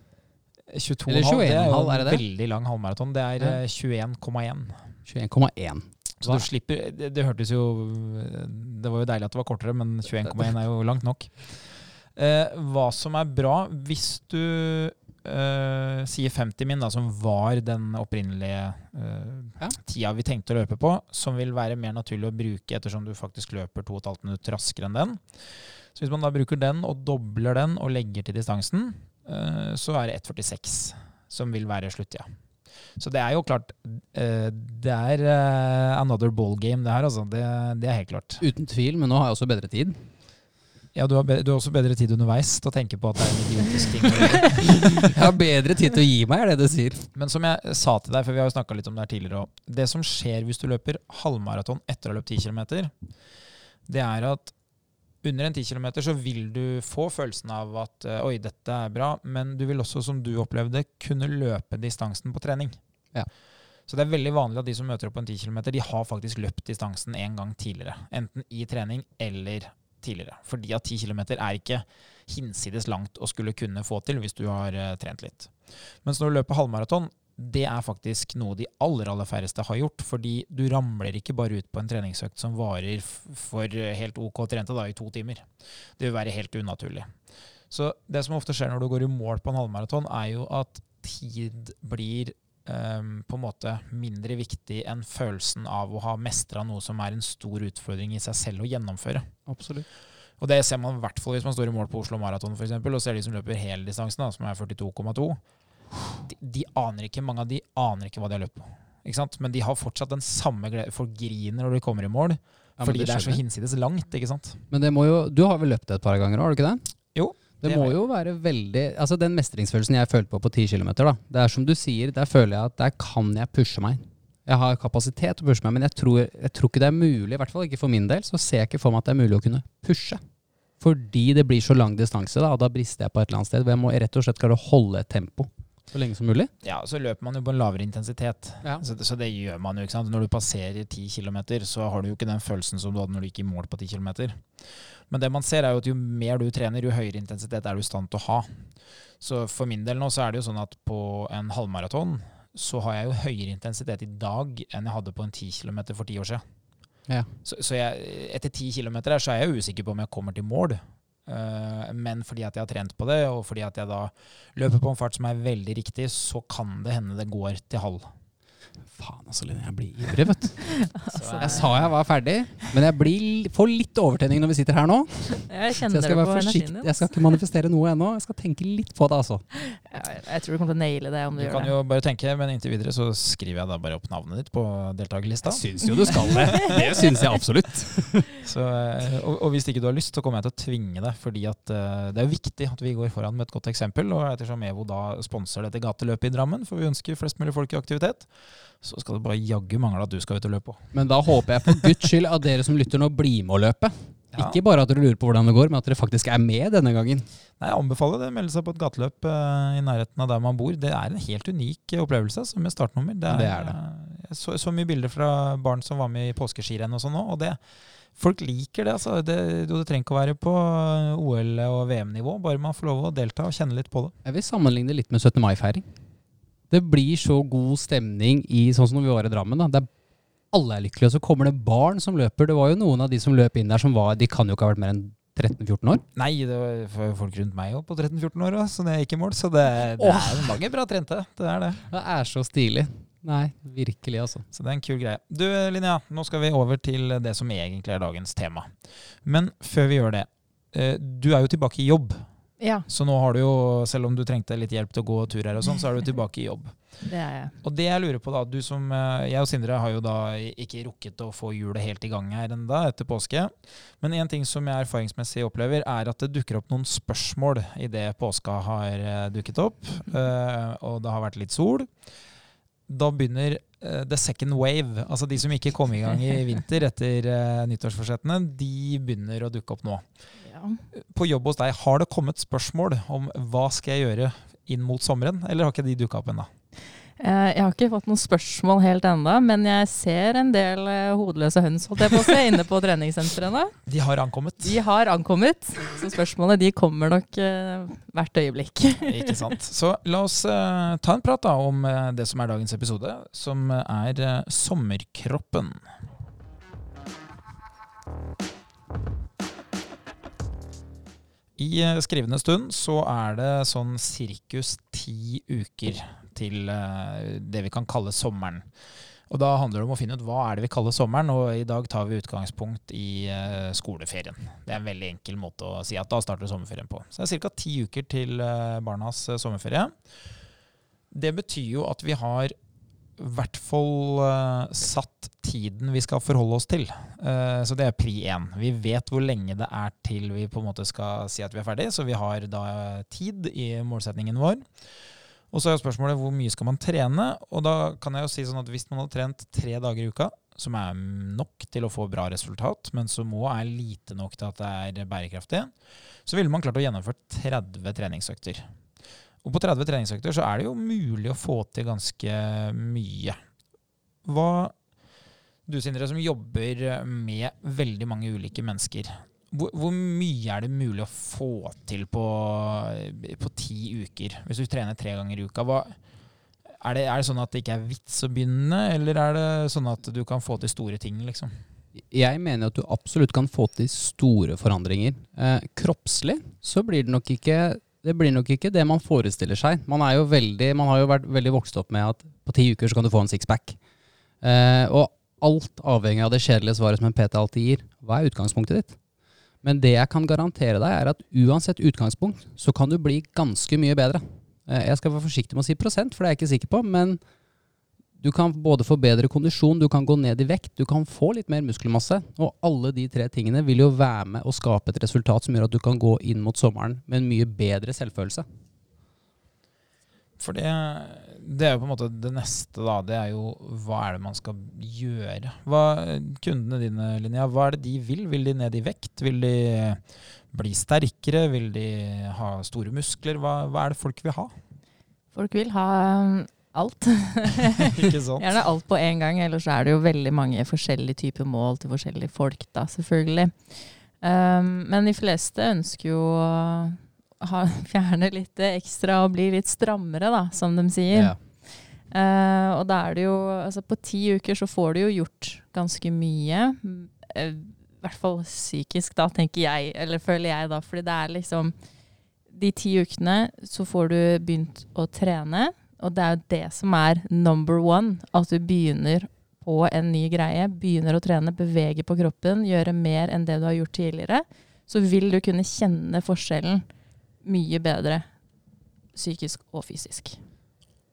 22,5 Eller det er jo 21,5, en det det? veldig lang halvmaraton. Det er Ja. eh, 21,1. 21,1. Så du slipper det, det hørtes jo Det var jo deilig at det var kortere, men 21,1 er jo langt nok. Eh, hva som er bra hvis du eh, sier 50 min, da, som var den opprinnelige uh, Ja. tida vi tenkte å løpe på, som vil være mer naturlig å bruke ettersom du faktisk løper 2 15 minutter raskere enn den. Så hvis man da bruker den og dobler den og legger til distansen, uh, så er det 1,46 som vil være sluttida. Så det er jo klart Det er another ball game, det her, altså. Det, det er helt klart. Uten tvil, men nå har jeg også bedre tid. Ja, du har, du har også bedre tid underveis til å tenke på at det er en idiotisk ting. Jeg har bedre tid til å gi meg, er det du sier. Men som jeg sa til deg, for vi har jo snakka litt om det her tidligere òg. Det som skjer hvis du løper halvmaraton etter å ha løpt 10 km, det er at under en 10 km så vil du få følelsen av at eh, oi, dette er bra, men du vil også, som du opplevde, kunne løpe distansen på trening. Ja. Så det er veldig vanlig at de som møter opp på en 10 km, de har faktisk løpt distansen en gang tidligere. Enten i trening eller tidligere. Fordi at 10 km er ikke hinsides langt å skulle kunne få til hvis du har eh, trent litt. Mens når du løper halvmaraton, det er faktisk noe de aller aller færreste har gjort. Fordi du ramler ikke bare ut på en treningsøkt som varer for helt OK trente da, i to timer. Det vil være helt unaturlig. Så det som ofte skjer når du går i mål på en halvmaraton, er jo at tid blir ehm, på en måte mindre viktig enn følelsen av å ha mestra noe som er en stor utfordring i seg selv å gjennomføre. Absolutt. Og det ser man i hvert fall hvis man står i mål på Oslo Maraton eksempel, og ser de som løper heldistansen, da, som er 42,2. De, de aner ikke, mange av de aner ikke hva de har løpt på. Ikke sant? Men de har fortsatt den samme glede. Folk griner når de kommer i mål, Ja, fordi det, er så hinsides langt. ikke sant? Men det må jo, du har vel løpt det et par ganger, har du ikke det? Jo, Det, må jo være veldig Altså Den mestringsfølelsen jeg følte på på 10 km, da. Det er som du sier, der føler jeg at der kan jeg pushe meg. Jeg har kapasitet til å pushe meg, men jeg tror, jeg tror ikke det er mulig, i hvert fall ikke for min del, så ser jeg ikke for meg at det er mulig å kunne pushe. Fordi det blir så lang distanse, da, og da brister jeg på et eller annet sted. hvor Jeg må rett og slett klare å holde et tempo så lenge som mulig. Ja, så løper man jo på en lavere intensitet. Ja. Så, det- så det gjør man jo. ikke sant? Når du passerer 10 km, så har du jo ikke den følelsen som du hadde når du gikk i mål på 10 km. Men det man ser er jo at jo mer du trener, jo høyere intensitet er du i stand til å ha. Så for min del nå så er det jo sånn at på en halvmaraton så har jeg jo høyere intensitet i dag enn jeg hadde på en 10 km for ti år siden. Ja. Så, så jeg, etter 10 km så er jeg usikker på om jeg kommer til mål. Eh, men fordi at jeg har trent på det, og fordi at jeg da løper på en fart som er veldig riktig, så kan det hende det går til halv. Faen altså, Linné, jeg blir ivrig, vet du. Jeg sa jeg var ferdig, men jeg blir, får litt overtenning når vi sitter her nå. Jeg Så kjenner jeg skal det være på energien din. Jeg skal ikke manifestere noe ennå. Jeg skal tenke litt på det, altså. Jeg, jeg tror du kommer til å naile det om du, du gjør kan jo bare tenke, men inntil videre så skriver jeg da bare opp navnet ditt på deltakerlista. syns jo du skal det. Det syns jeg absolutt. Så, eh, og, og hvis ikke du har lyst, så kommer jeg til å tvinge deg. fordi at eh, det er viktig at vi går foran med et godt eksempel. Og ettersom EVO da sponser dette gateløpet i Drammen, for vi ønsker flest mulig folk i aktivitet, så skal det bare jaggu mangle at du skal ut og løpe òg. Men da håper jeg for guds skyld at dere som lytter nå, blir med å løpe. Ja. Ikke bare at dere lurer på hvordan det går, men at dere faktisk er med denne gangen. Nei, Jeg anbefaler det. Melde seg på et gateløp uh, i nærheten av der man bor. Det er en helt unik eh, opplevelse som med startnummer. Det er, Det er det. eh, Jeg så, så mye bilder fra barn som var med i påskeskirenn og sånn òg, og det Folk liker det. altså. Det, du det trenger ikke å være på eh, OL- og VM-nivå, bare man får lov å delta og kjenne litt på det. Jeg vil sammenligne litt med 17. mai-feiring. Det blir så god stemning i sånn som når vi var i Drammen. da. Det er alle er lykkelige, og så kommer det barn som løper. Det var jo noen av de som løp inn der som var De kan jo ikke ha vært mer enn 13-14 år. Nei, det var folk rundt meg òg på 13-14 år, også, så det gikk i mål. Så det, det Åh. er mange bra trente. Det er det. Det er så stilig. Nei, virkelig, altså. Så det er en kul greie. Du Linnea, nå skal vi over til det som egentlig er dagens tema. Men før vi gjør det. eh, Du er jo tilbake i jobb. Ja, Så nå har du jo, selv om du trengte litt hjelp til å gå tur her og sånn, så er du tilbake i jobb. det er jeg. Og det jeg lurer på da, du som, eh, jeg og Sindre har jo da ikke rukket å få hjulet helt i gang her enda etter påske. Men en ting som jeg erfaringsmessig opplever, er at det dukker opp noen spørsmål idet påska har eh, dukket opp, eh, og det har vært litt sol. Da begynner the second wave, altså de som ikke kom i gang i vinter etter nyttårsforsettene, de begynner å dukke opp nå Ja. på jobb hos deg, har det kommet spørsmål om hva skal jeg gjøre inn mot sommeren, eller har ikke de dukka opp ennå? Eh, Jeg har ikke fått noen spørsmål helt ennå, men jeg ser en del eh, hodeløse høns holdt jeg på å se, inne på treningssentrene. De har ankommet. De har ankommet, så spørsmålet de kommer nok eh, hvert øyeblikk. Ikke sant. Så la oss eh, ta en prat da om eh, det som er dagens episode, som er eh, sommerkroppen. I eh, skrivende stund så er det sånn sirkus ti uker til eh, det vi kan kalle sommeren. Og Da handler det om å finne ut hva er det vi kaller sommeren, og i dag tar vi utgangspunkt i eh, skoleferien. Det er en veldig enkel måte å si at da starter sommerferien på. Så det er ca. ti uker til barnas sommerferie. Det betyr jo at vi har i hvert fall uh, satt tiden vi skal forholde oss til. Uh, så det er pri én. Vi vet hvor lenge det er til vi på en måte skal si at vi er ferdig, så vi har da tid i målsetningen vår. Og så er spørsmålet hvor mye skal man trene? Og da kan jeg jo si sånn at hvis man har trent tre dager i uka, som er nok til å få bra resultat, men som òg er lite nok til at det er bærekraftig, så ville man klart å gjennomføre 30 treningsøkter. Og på 30 treningsøkter så er det jo mulig å få til ganske mye. Hva Du, Sindre, som jobber med veldig mange ulike mennesker. Hvor, hvor mye er det mulig å få til på, på ti uker? Hvis du trener tre ganger i uka, hva, er, det, er det sånn at det ikke er vits å begynne, eller er det sånn at du kan få til store ting, liksom? Jeg mener at du absolutt kan få til store forandringer. Eh, kroppslig så blir det nok ikke det blir nok ikke det man forestiller seg. Man, jo veldig, man har jo vært veldig vokst opp med at på ti uker så kan du få en sixpack. Eh, og alt avhengig av det kjedelige svaret som en PT alltid gir. Hva er utgangspunktet ditt? Men det jeg kan garantere deg, er at uansett utgangspunkt, så kan du bli ganske mye bedre. Eh, jeg skal være forsiktig med å si prosent, for det er jeg ikke sikker på. Men du kan både få bedre kondisjon, du kan gå ned i vekt, du kan få litt mer muskelmasse. Og alle de tre tingene vil jo være med å skape et resultat som gjør at du kan gå inn mot sommeren med en mye bedre selvfølelse. For det, det er jo på en måte det neste, da. Det er jo hva er det man skal gjøre? Hva, kundene dine, Linnea, hva er det de vil? Vil de ned i vekt? Vil de bli sterkere? Vil de ha store muskler? Hva, hva er det folk vil ha? Folk vil ha alt. Gjerne alt på en gang, ellers er det jo veldig mange forskjellige typer mål til forskjellige folk, da, selvfølgelig. Um, men de fleste ønsker jo å ha, fjerne litt ekstra og bli litt strammere, da, som de sier. Ja. Uh, og da er det jo Altså, på ti uker så får du jo gjort ganske mye. Uh, I hvert fall psykisk, da, tenker jeg, eller føler jeg, da. Fordi det er liksom De ti ukene så får du begynt å trene. Og det er jo det som er number one. At du begynner på en ny greie. Begynner å trene, bevege på kroppen, gjøre mer enn det du har gjort tidligere. Så vil du kunne kjenne forskjellen mye bedre psykisk og fysisk.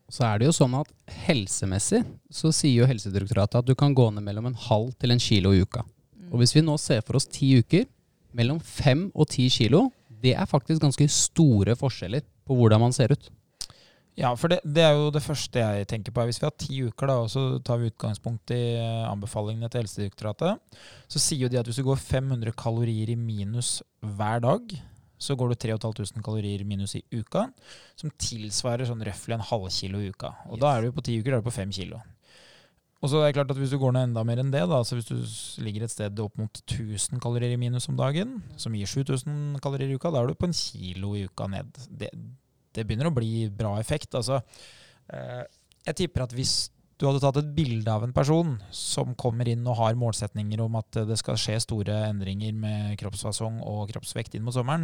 Så er det jo sånn at helsemessig så sier jo Helsedirektoratet at du kan gå ned mellom en halv til en kilo i uka. Mm. Og hvis vi nå ser for oss ti uker, mellom fem og ti kilo, det er faktisk ganske store forskjeller på hvordan man ser ut. Ja, for det, det, er jo det første jeg tenker på. Hvis vi har ti uker, da, og så tar vi utgangspunkt i eh, anbefalingene til Helsedirektoratet, så sier jo de at hvis du går 500 kalorier i minus hver dag, så går du 3500 kalorier minus i uka, som tilsvarer sånn røftlig en halvkilo i uka. Og yes. da er du på ti uker da er du på fem kilo. Og så er det klart at Hvis du går ned enda mer enn det, da, så hvis du ligger et sted opp mot 1000 kalorier i minus om dagen, som gir 7000 kalorier i uka, da er du på en kilo i uka ned. Det, det begynner å bli bra effekt. Altså, eh, jeg tipper at hvis du hadde tatt et bilde av en person som kommer inn og har målsetninger om at det skal skje store endringer med kroppsfasong og kroppsvekt inn mot sommeren,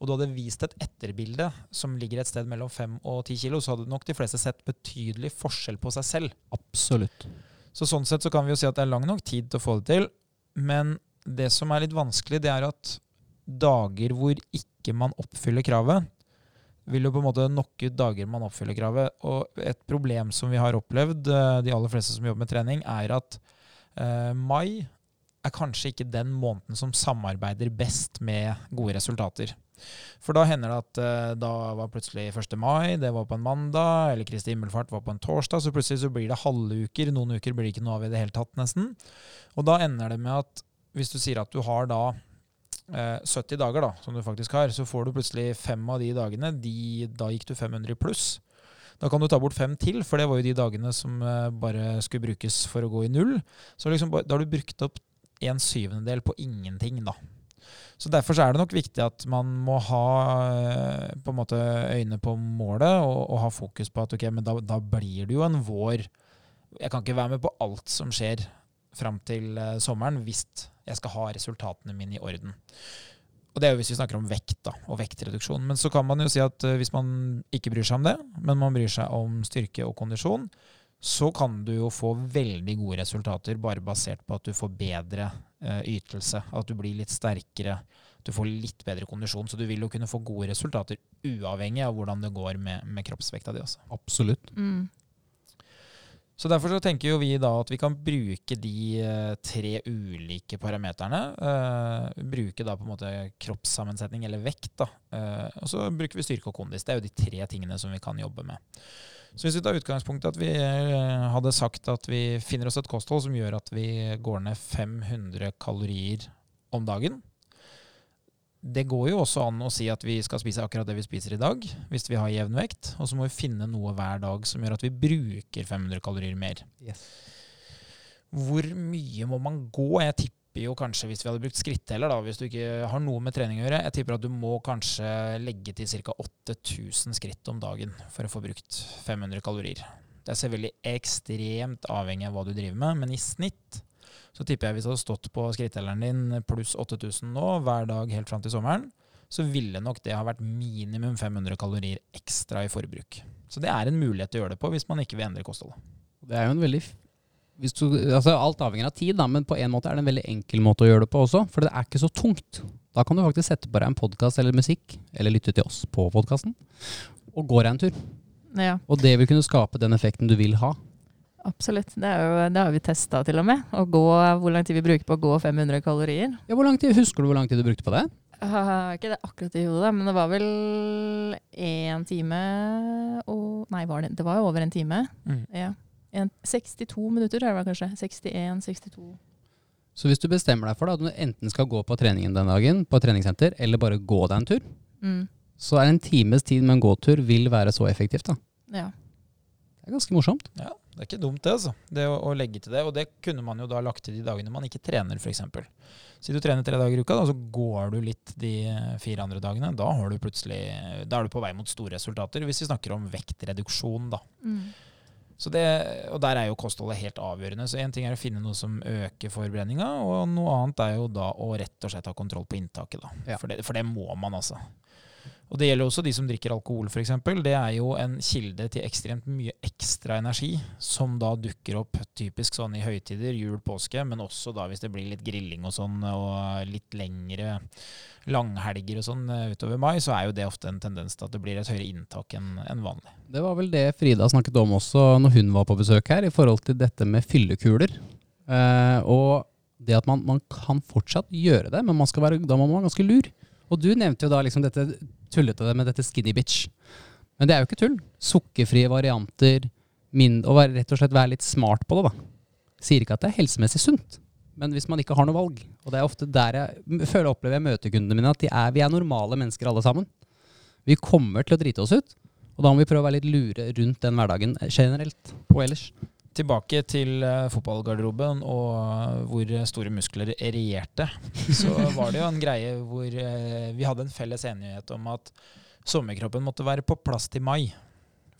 og du hadde vist et etterbilde som ligger et sted mellom 5 og 10 kilo, så hadde nok de fleste sett betydelig forskjell på seg selv. Absolutt. Så sånn sett så kan vi jo si at det er lang nok tid til å få det til. Men det som er litt vanskelig, det er at dager hvor ikke man oppfyller kravet, vil jo på en måte knocke ut dager man oppfyller kravet. Og et problem som vi har opplevd, eh, de aller fleste som jobber med trening, er at eh, mai er kanskje ikke den måneden som samarbeider best med gode resultater. For da hender det at eh, da var plutselig 1. mai, det var på en mandag, eller Kristi himmelfart var på en torsdag, så plutselig så blir det halve uker. Noen uker blir det ikke noe av i det hele tatt, nesten. Og da ender det med at hvis du sier at du har da 70 eh, dager, da, som du faktisk har, så får du plutselig fem av de dagene. De, da gikk du 500 i pluss. Da kan du ta bort fem til, for det var jo de dagene som eh, bare skulle brukes for å gå i null. Så liksom, da har du brukt opp en syvendedel på ingenting, da. Så Derfor så er det nok viktig at man må ha eh, på en måte øyne på målet og, og ha fokus på at ok, men da, da, blir det jo en vår. Jeg kan ikke være med på alt som skjer fram til sommeren hvis jeg skal ha resultatene mine i orden. og det er jo hvis vi snakker om vekt da, og vektreduksjon. Men så kan man jo si at eh, hvis man ikke bryr seg om det, men man bryr seg om styrke og kondisjon, så kan du jo få veldig gode resultater bare basert på at du får bedre eh, ytelse. At du blir litt sterkere, du får litt bedre kondisjon. Så du vil jo kunne få gode resultater uavhengig av hvordan det går med, med kroppsvekta di også. Absolutt. Mm. Så derfor så tenker jo vi da at vi kan bruke de eh, tre ulike parameterne. Uh, bruke da på en måte kroppssammensetning eller vekt. da. Uh, og så bruker vi styrke og kondis. Det er jo de tre tingene som vi kan jobbe med. Så hvis vi tar utgangspunkt i at vi eh, hadde sagt at vi finner oss et kosthold som gjør at vi går ned 500 kalorier om dagen. Det går jo også an å si at vi skal spise akkurat det vi spiser i dag, hvis vi har jevn vekt. Og så må vi finne noe hver dag som gjør at vi bruker 500 kalorier mer. Hvor mye må man gå? Jeg tipper jo kanskje, hvis vi hadde brukt skritteller, da, hvis du ikke har noe med trening å gjøre, jeg tipper at du må kanskje legge til ca. 8000 skritt om dagen for å få brukt 500 kalorier. Det er selvfølgelig ekstremt avhengig av hva du driver med, men i snitt så tipper jeg hvis du hadde stått på skrittelleren din pluss 8000 nå hver dag helt fram til sommeren, så ville nok det ha vært minimum 500 kalorier ekstra i forbruk. Så det er en mulighet til å gjøre det på hvis man ikke vil endre kostholdet. Det er jo en veldig hvis du, altså Alt avhenger av tid, da, men på en måte er det en veldig enkel måte å gjøre det på også. For det er ikke så tungt. Da kan du faktisk sette på deg en podkast eller musikk, eller lytte til oss på podkasten, og gå deg en tur. Ja, Og det vil kunne skape den effekten du vil ha. Absolutt. Det, jo, det har vi testa til og med. Å gå, hvor lang tid vi bruker på å gå 500 kalorier. Ja, hvor lang tid, Husker du hvor lang tid du brukte på det? Uh, ikke det akkurat i hodet, men det var vel én time og Nei, var det, det var jo over en time. Ja. En, 62 minutter, det var kanskje. 61-62. Så hvis du bestemmer deg for da, at du enten skal gå på treningen den dagen, på treningssenter, eller bare gå deg en tur, Mm. så er en times tid med en gåtur vil være så effektivt. da. Ja. Det er ganske morsomt. Ja, det er ikke dumt det, altså. Det å, å legge til det. Og det kunne man jo da lagt til de dagene man ikke trener, f.eks. Si du trener tre dager i uka, da, så går du litt de fire andre dagene. Da, har du plutselig, da er du på vei mot store resultater, hvis vi snakker om vektreduksjon, da. Mm. Så det, og der er jo kostholdet helt avgjørende. Så én ting er å finne noe som øker forbrenninga, og noe annet er jo da å rett og slett ha kontroll på inntaket. da. Ja. For, det, for det må man, altså. Og det gjelder også de som drikker alkohol, f.eks. Det er jo en kilde til ekstremt mye ekstra energi, som da dukker opp typisk sånn i høytider, jul, påske, men også da hvis det blir litt grilling og sånn, og litt lengre langhelger og sånn eh, utover mai, så er jo det ofte en tendens til at det blir et høyere inntak enn en vanlig. Det var vel det Frida snakket om også når hun var på besøk her, i forhold til dette med fyllekuler. Eh, og det at man, man kan fortsatt gjøre det, men være, da må man være ganske lur. Og du nevnte jo da liksom dette tullete med dette skinny bitch. Men det er jo ikke tull. Sukkerfrie varianter, mindre, og rett og slett være litt smart på det, da. Sier ikke at det er helsemessig sunt, men hvis man ikke har noe valg. Og det er ofte der jeg føler føler opplever jeg møter kundene mine, at er, vi er normale mennesker alle sammen. Vi kommer til å drite oss ut. Og da må vi prøve å være litt lure rundt den hverdagen generelt og ellers. Tilbake til eh, fotballgarderoben og eh, hvor store muskler regjerte. Så var det jo en greie hvor eh, vi hadde en felles enighet om at sommerkroppen måtte være på plass til mai.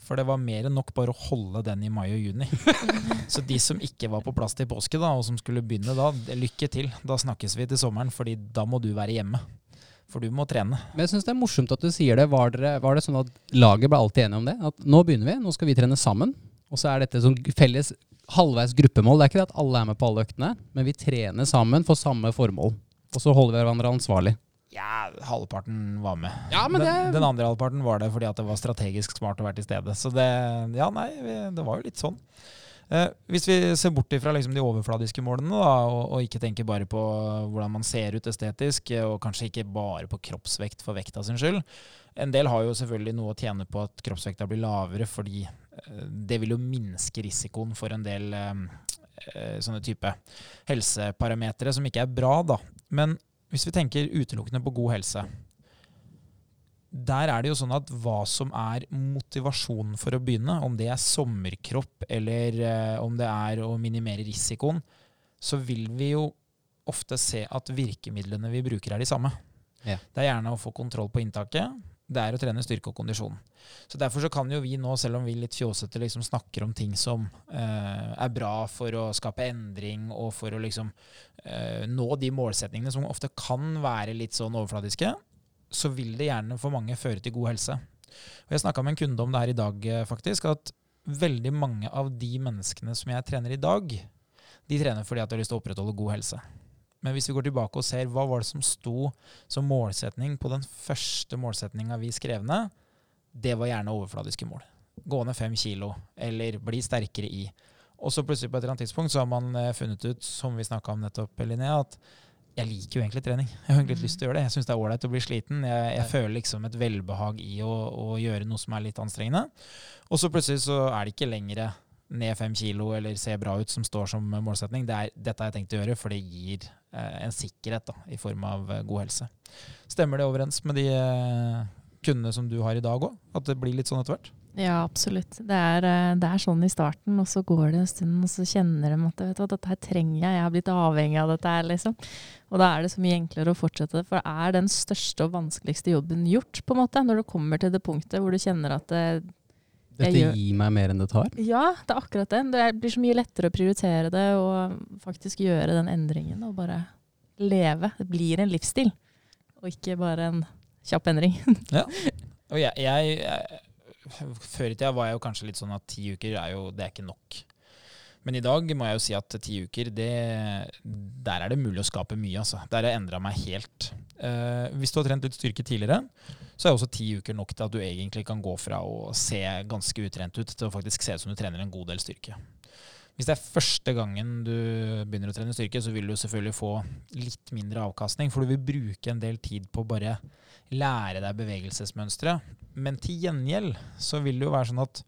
For det var mer enn nok bare å holde den i mai og juni. Så de som ikke var på plass til påske, da, og som skulle begynne da, lykke til. Da snakkes vi til sommeren, fordi da må du være hjemme. For du må trene. Men jeg syns det er morsomt at du sier det. Var, dere, var det sånn at laget ble alltid enige om det? At nå begynner vi, nå skal vi trene sammen. Og så er dette sånn felles halvveis gruppemål. Det er ikke det at alle er med på alle øktene, men vi trener sammen for samme formål. Og så holder vi hverandre ansvarlig. Ja, halvparten var med. Ja, men den, det- den andre halvparten var det fordi at det var strategisk smart å være til stede. Så det, ja, nei, det var jo litt sånn. Eh, hvis vi ser bort fra liksom de overfladiske målene, da, og, og ikke tenker bare på hvordan man ser ut estetisk, eh, og kanskje ikke bare på kroppsvekt for vekta sin skyld. En del har jo selvfølgelig noe å tjene på at kroppsvekta blir lavere, fordi det vil jo minske risikoen for en del eh, eh, sånne type helseparametere som ikke er bra, da. Men hvis vi tenker utelukkende på god helse, der er det jo sånn at hva som er motivasjonen for å begynne, om det er sommerkropp eller eh, om det er å minimere risikoen, så vil vi jo ofte se at virkemidlene vi bruker er de samme. Ja. Det er gjerne å få kontroll på inntaket. Det er å trene styrke og kondisjon. Så Derfor så kan jo vi nå, selv om vi litt fjåsete liksom snakker om ting som eh, er bra for å skape endring, og for å liksom eh, nå de målsetningene som ofte kan være litt sånn overfladiske, så vil det gjerne for mange føre til god helse. Og Jeg snakka med en kunde om det her i dag, eh, faktisk. At veldig mange av de menneskene som jeg trener i dag, de trener fordi at de har lyst til å opprettholde god helse. Men hvis vi går tilbake og ser hva var det som sto som målsetning på den første målsetninga vi skrev ned, det var gjerne overfladiske mål. Gå ned fem kilo, eller bli sterkere i. Og så plutselig på et eller annet tidspunkt så har man eh, funnet ut, som vi snakka om nettopp, Linnea, at jeg liker jo egentlig trening. Jeg har egentlig mm. lyst til å gjøre det. Jeg syns det er ålreit å bli sliten. Jeg, jeg føler liksom et velbehag i å, å, gjøre noe som er litt anstrengende. Og så plutselig så er det ikke lenger ned fem kilo eller se bra ut som står som målsetning. Det er, dette har jeg tenkt å gjøre, for det gir en sikkerhet da, i form av eh, god helse. Stemmer det overens med de eh, kundene som du har i dag òg? At det blir litt sånn etter hvert? Ja, absolutt. Det er, det er, sånn i starten, og så går det en stund, og så kjenner de at vet du, dette her trenger jeg, jeg har blitt avhengig av dette her, liksom. Og da er det så mye enklere å fortsette. For det er den største og vanskeligste jobben gjort, på en måte, når du kommer til det punktet hvor du kjenner at det, dette gjør, gir meg mer enn det tar? Ja, det er akkurat det. Det blir så mye lettere å prioritere det og faktisk gjøre den endringen og bare leve. Det blir en livsstil, og ikke bare en kjapp endring. ja. Og jeg, jeg, jeg, Før i tida var jeg jo kanskje litt sånn at ti uker er jo, det er ikke nok. Men i dag må jeg jo si at ti uker, det, der er det mulig å skape mye. altså. Der har jeg endra meg helt. Uh, hvis du har trent litt styrke tidligere, så er også ti uker nok til at du egentlig kan gå fra å se ganske utrent ut til å faktisk se ut som du trener en god del styrke. Hvis det er første gangen du begynner å trene styrke, så vil du selvfølgelig få litt mindre avkastning, for du vil bruke en del tid på å bare lære deg bevegelsesmønstre. Men til gjengjeld så vil det jo være sånn at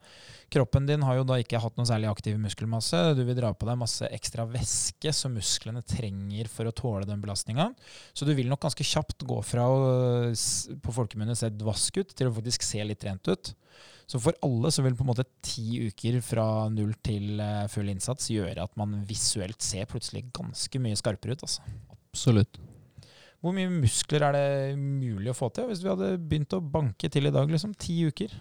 kroppen din har jo da ikke hatt noe særlig aktiv muskelmasse. Du vil dra på deg masse ekstra væske som musklene trenger for å tåle den belastninga. Så du vil nok ganske kjapt gå fra å på folkemunne se dvask ut til å faktisk se litt rent ut. Så for alle så vil på en måte ti uker fra null til eh, full innsats gjøre at man visuelt ser plutselig ganske mye skarpere ut. Altså. Absolutt. Hvor mye muskler er det mulig å få til hvis vi hadde begynt å banke til i dag? liksom Ti uker?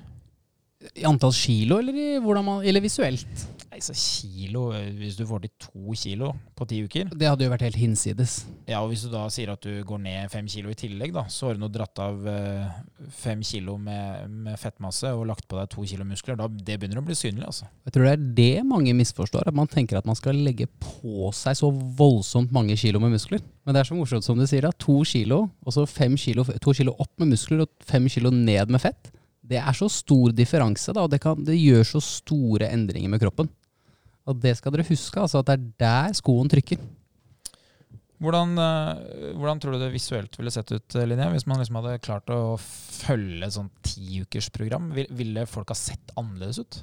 I antall kilo, eller, man, eller visuelt? Nei, så kilo, Hvis du får til to kilo på ti uker Det hadde jo vært helt hinsides. Ja, og Hvis du da sier at du går ned fem kilo i tillegg, da, så har du nå dratt av eh, fem kilo med, med, fettmasse og lagt på deg to kilo muskler, da det begynner å bli synlig. altså. Jeg tror det er det mange misforstår. At man tenker at man skal legge på seg så voldsomt mange kilo med muskler. Men det er så morsomt som du sier, da. To kilo, og så fem kilo, to kilo opp med muskler og fem kilo ned med fett. Det er så stor differanse, da, og det, kan, det gjør så store endringer med kroppen. Og det skal dere huske, altså at det er der skoen trykker. Hvordan, uh, hvordan, tror du det visuelt ville sett ut, Linnea, hvis man liksom hadde klart å følge et sånn tiukersprogram? Ville folk ha sett annerledes ut?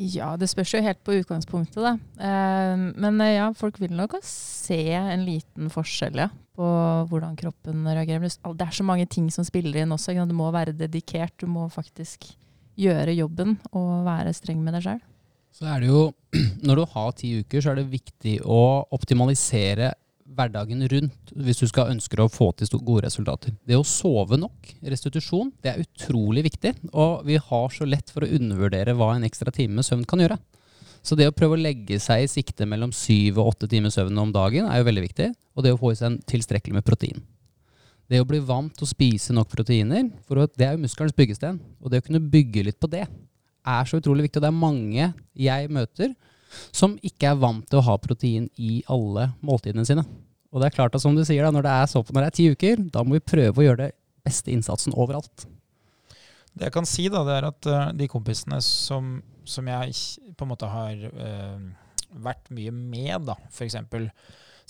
Ja, det spørs jo helt på utgangspunktet, da. Uh, men uh, ja, folk vil nok se en liten forskjell, ja, på hvordan kroppen reagerer. Det er så mange ting som spiller inn også. Du må være dedikert, du må faktisk gjøre jobben og være streng med deg sjøl. Så er det jo, Når du har ti uker, så er det viktig å optimalisere hverdagen rundt hvis du skal ønske å få til gode resultater. Det å sove nok, restitusjon, det er utrolig viktig. Og vi har så lett for å undervurdere hva en ekstra time med søvn kan gjøre. Så det å prøve å legge seg i sikte mellom syv og åtte timer søvn om dagen er jo veldig viktig. Og det å få i seg tilstrekkelig med protein. Det å bli vant til å spise nok proteiner, for det er jo muskelens byggesten. Og det å kunne bygge litt på det er så utrolig viktig. Og det er mange jeg møter som ikke er vant til å ha protein i alle måltidene sine. Og det er klart at som du sier, da, når det er så på når det er ti uker, da må vi prøve å gjøre det beste innsatsen overalt. Det jeg kan si, da, det er at uh, de kompisene som, som, jeg på en måte har uh, vært mye med, da, f.eks.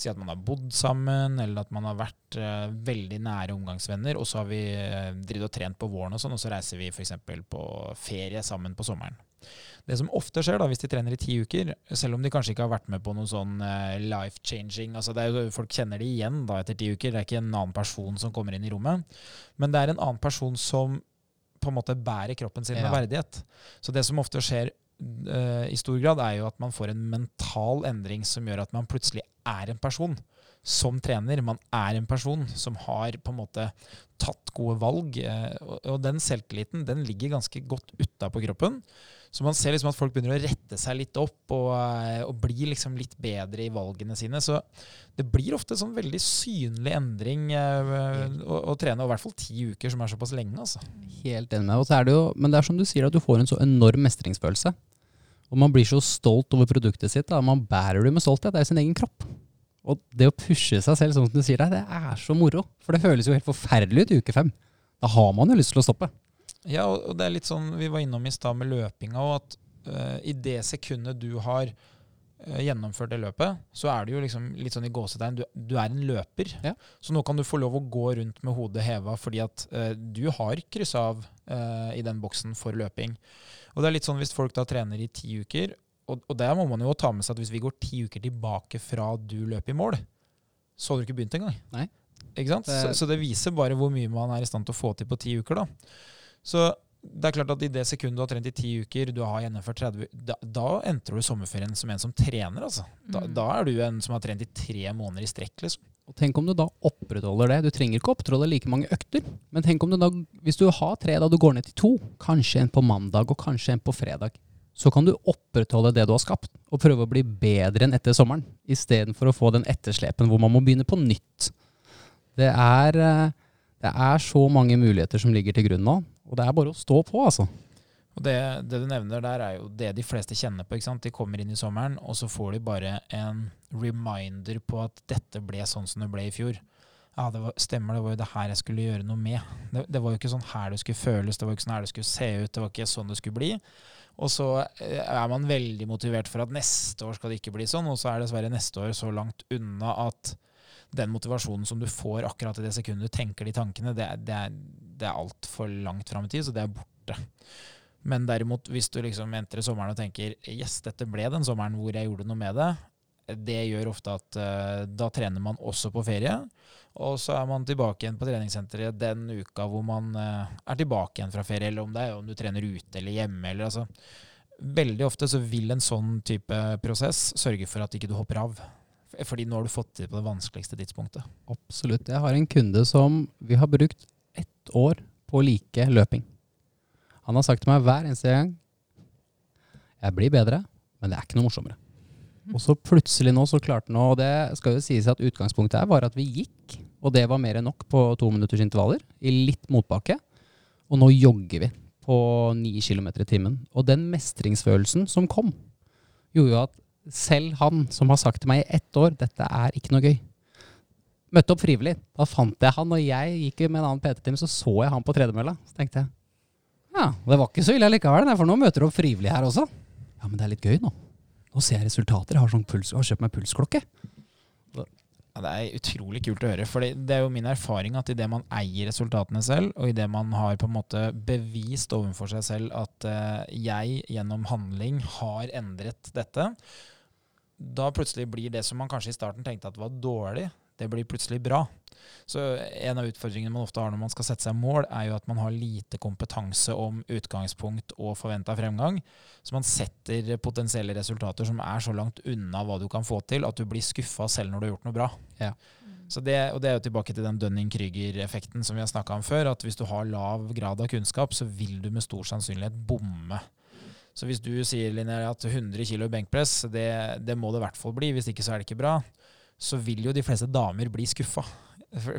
Si at man har bodd sammen, eller at man har vært uh, veldig nære omgangsvenner, og så har vi uh, og trent på våren, og sånn, og så reiser vi f.eks. på ferie sammen på sommeren. Det som ofte skjer da, hvis de trener i ti uker, selv om de kanskje ikke har vært med på noe sånn uh, life-changing altså det er jo, Folk kjenner det igjen da etter ti uker. Det er ikke en annen person som kommer inn i rommet, men det er en annen person som på en måte bærer kroppen sin med verdighet. Så det som ofte skjer uh, i stor grad, er jo at man får en mental endring som gjør at man plutselig er en person som trener. Man er en person som har på en måte tatt gode valg. eh, og den selvtilliten den ligger ganske godt utapå kroppen. Så man ser liksom at folk begynner å rette seg litt opp og, eh, og blir liksom litt bedre i valgene sine. Så det blir ofte sånn veldig synlig endring eh, å, å trene, og i hvert fall ti uker, som er såpass lenge. altså. Helt enig med deg. Og så er det jo, men det er som du sier, at du får en så enorm mestringsfølelse. Og man blir så stolt over produktet sitt. Da. Man bærer det med stolthet. Det er sin egen kropp. Og det å pushe seg selv, sånn som du sier der, det er så moro. For det føles jo helt forferdelig ut i uke fem. Da har man jo lyst til å stoppe. Ja, og det er litt sånn vi var innom i stad med løpinga, og at uh, i det sekundet du har uh, gjennomført det løpet, så er du jo liksom litt sånn i gåsetegn, du, du er en løper. Ja. Så nå kan du få lov å gå rundt med hodet heva fordi at uh, du har kryssa av i den boksen for løping. Og det er litt sånn hvis folk da trener i ti uker, og, og der må man jo ta med seg at hvis vi går ti uker tilbake fra du løp i mål, så hadde du ikke begynt engang. Nei. Ikke sant? Det- Så, så det viser bare hvor mye man er i stand til å få til på ti uker. da. Så det er klart at i det sekundet du har trent i ti uker, du har gjennomført 30 Da, da entrer du sommerferien som en som trener, altså. Da, Mm. da er du en som har trent i tre måneder i strekk, liksom. Og tenk om du da opprettholder det. Du trenger ikke opprettholde like mange økter. Men tenk om du da, hvis du har tre da du går ned til to, kanskje en på mandag og kanskje en på fredag, så kan du opprettholde det du har skapt, og prøve å bli bedre enn etter sommeren, istedenfor å få den etterslepen hvor man må begynne på nytt. Det er, eh, det er så mange muligheter som ligger til grunn nå, og det er bare å stå på, altså. Og det, det du nevner der, er jo det de fleste kjenner på. ikke sant? De kommer inn i sommeren, og så får de bare en reminder på at dette ble sånn som det ble i fjor. Ja, det var, stemmer, det var jo det her jeg skulle gjøre noe med. Det, det var jo ikke sånn her det skulle føles, det var ikke sånn her det skulle se ut, det var ikke sånn det skulle bli. Og så eh, er man veldig motivert for at neste år skal det ikke bli sånn, og så er dessverre neste år så langt unna at den motivasjonen som du får akkurat i det sekundet du tenker de tankene, det, det er, det er altfor langt fram i tid, så det er borte. Men derimot, hvis du liksom entrer sommeren og tenker yes, dette ble den sommeren hvor jeg gjorde noe med det, det gjør ofte at uh, da trener man også på ferie. Og så er man tilbake igjen på treningssenteret den uka hvor man uh, er tilbake igjen fra ferie, eller om det er om du trener ute eller hjemme. eller altså. Veldig ofte så vil en sånn type prosess sørge for at ikke du hopper av. Fordi nå har du fått til på det vanskeligste tidspunktet. Absolutt. Jeg har en kunde som vi har brukt ett år på å like løping. Han har sagt til meg hver eneste gang Jeg blir bedre, men det er ikke noe morsommere. Og så plutselig nå så klarte han å Og det skal jo sies at utgangspunktet her var at vi gikk, og det var mer enn nok på to minutters intervaller, i litt motbakke. Og nå jogger vi på ni kilometer i timen. Og den mestringsfølelsen som kom, gjorde jo at selv han som har sagt til meg i ett år dette er ikke noe gøy, møtte opp frivillig. Da fant jeg han, og jeg gikk med en annen PT-time, så så jeg han på tredemølla. Så tenkte jeg ja, det var ikke så ille likevel, for nå møter du opp frivillig her også. Ja, men det er litt gøy nå. Nå ser jeg resultater. Jeg har, sånn puls, jeg har kjøpt meg pulsklokke. Ja, det er utrolig kult å høre. For det er jo min erfaring at idet man eier resultatene selv, og idet man har på en måte bevist overfor seg selv at uh, jeg gjennom handling har endret dette, da plutselig blir det som man kanskje i starten tenkte at var dårlig, det blir plutselig bra. Så en av utfordringene man ofte har når man skal sette seg mål, er jo at man har lite kompetanse om utgangspunkt og forventa fremgang. Så man setter potensielle resultater som er så langt unna hva du kan få til, at du blir skuffa selv når du har gjort noe bra. Ja. Så det, og det er jo tilbake til den Dunning-Krüger-effekten som vi har snakka om før. At hvis du har lav grad av kunnskap, så vil du med stor sannsynlighet bomme. Så hvis du sier Linnea, at 100 kg benkpress, det, det må det i hvert fall bli, hvis ikke så er det ikke bra, så vil jo de fleste damer bli skuffa.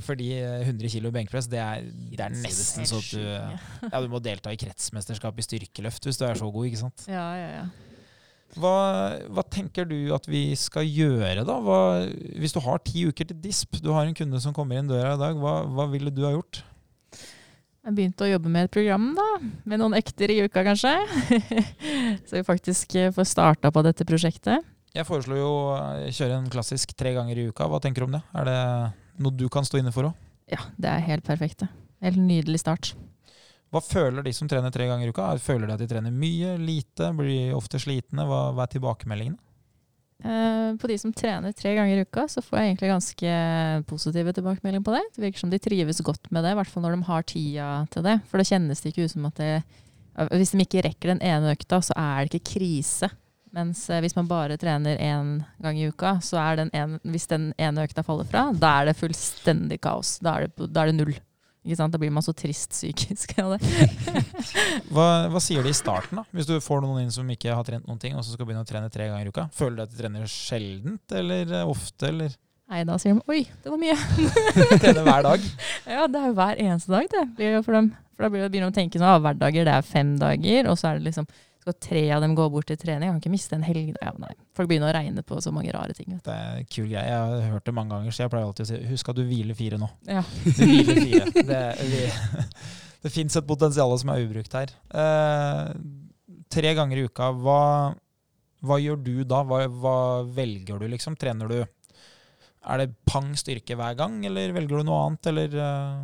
Fordi 100 kg benkpress, det er, det er nesten så at du ja, du må delta i kretsmesterskap i styrkeløft hvis du er så god, ikke sant. Ja, ja, ja. Hva, hva tenker du at vi skal gjøre, da? Hva, hvis du har ti uker til disp, du har en kunde som kommer inn døra i dag, hva, hva ville du ha gjort? Jeg begynte å jobbe med et program, da. Med noen økter i uka, kanskje. Så vi faktisk eh, får starta på dette prosjektet. Jeg foreslo jo å kjøre en klassisk tre ganger i uka. Hva tenker du om det? Er det noe du kan stå inne for òg? Ja, det er helt perfekt. det. Helt nydelig start. Hva føler de som trener tre ganger i uka? Føler de at de trener mye, lite? Blir de ofte slitne? Hva, hva er tilbakemeldingene? Eh, på de som trener tre ganger i uka, så får jeg egentlig ganske positive tilbakemeldinger på det. Det virker som de trives godt med det, i hvert fall når de har tida til det. For da kjennes det ikke ut som at det Hvis de ikke rekker den ene økta, så er det ikke krise. Mens eh, hvis man bare trener én gang i uka, så er den en, hvis den ene økta faller fra, da er det fullstendig kaos. Da er det, da er det null. Da blir man så trist psykisk av det. Hva, hva sier de i starten, da? Hvis du får noen inn som ikke har trent noen ting, og så skal begynne å trene tre ganger i uka? Føler du at de trener sjeldent eller eh, ofte, eller Nei, da sier de oi, det var mye. trener hver dag? Ja, det er jo hver eneste dag, det. Blir jo for dem. For da begynner de å tenke sånn, ah, hverdager det er fem dager, og så er det liksom skal tre av dem gå bort til trening? Jeg kan ikke miste en helg. Ja. Folk begynner å regne på så mange rare ting. Vet. Det er en kul greie. Jeg har hørt det mange ganger, så jeg pleier alltid å si husk at du hviler fire nå. Ja. Du hviler fire. Det, vi, det fins et potensial som er ubrukt her. Eh, tre ganger i uka, hva, hva gjør du da? Hva, hva velger du, liksom? Trener du Er det pang styrke hver gang, eller velger du noe annet, eller eh?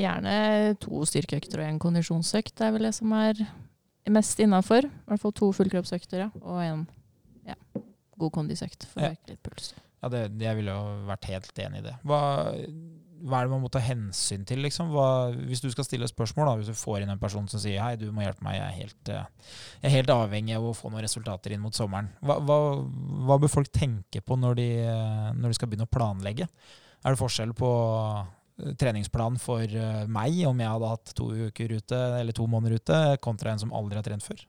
Gjerne to styrkeøkter og en kondisjonsøkt. Det er vel det som er mest innafor. I hvert fall to fullkroppsøkter ja. og en ja, god kondisøkt for å øke litt puls. Ja, det, jeg ville jo vært helt enig i det. Hva, hva er det man må ta hensyn til, liksom? Hva, hvis du skal stille spørsmål, da, hvis du får inn en person som sier hei, du må hjelpe meg, jeg er helt, eh, jeg er helt avhengig av å få noen resultater inn mot sommeren. Hva, hva, bør folk tenke på når de, eh, når de skal begynne å planlegge? Er det forskjell på treningsplan for eh, meg om jeg hadde hatt to uker ute, eller to måneder ute, kontra en som aldri har trent før?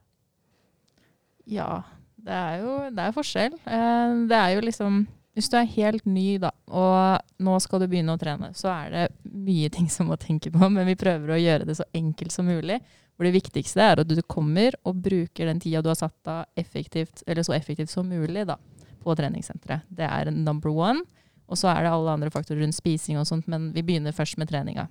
Ja, det er jo det er forskjell. Eh, det er jo liksom Hvis du er helt ny, da, og nå skal du begynne å trene, så er det mye ting som må tenke på, men vi prøver å gjøre det så enkelt som mulig. For det viktigste er at du kommer og bruker den tida du har satt av effektivt, eller så effektivt som mulig da, på treningssenteret. Det er number one. Og så er det alle andre faktorer rundt spising og sånt, men vi begynner først med treninga.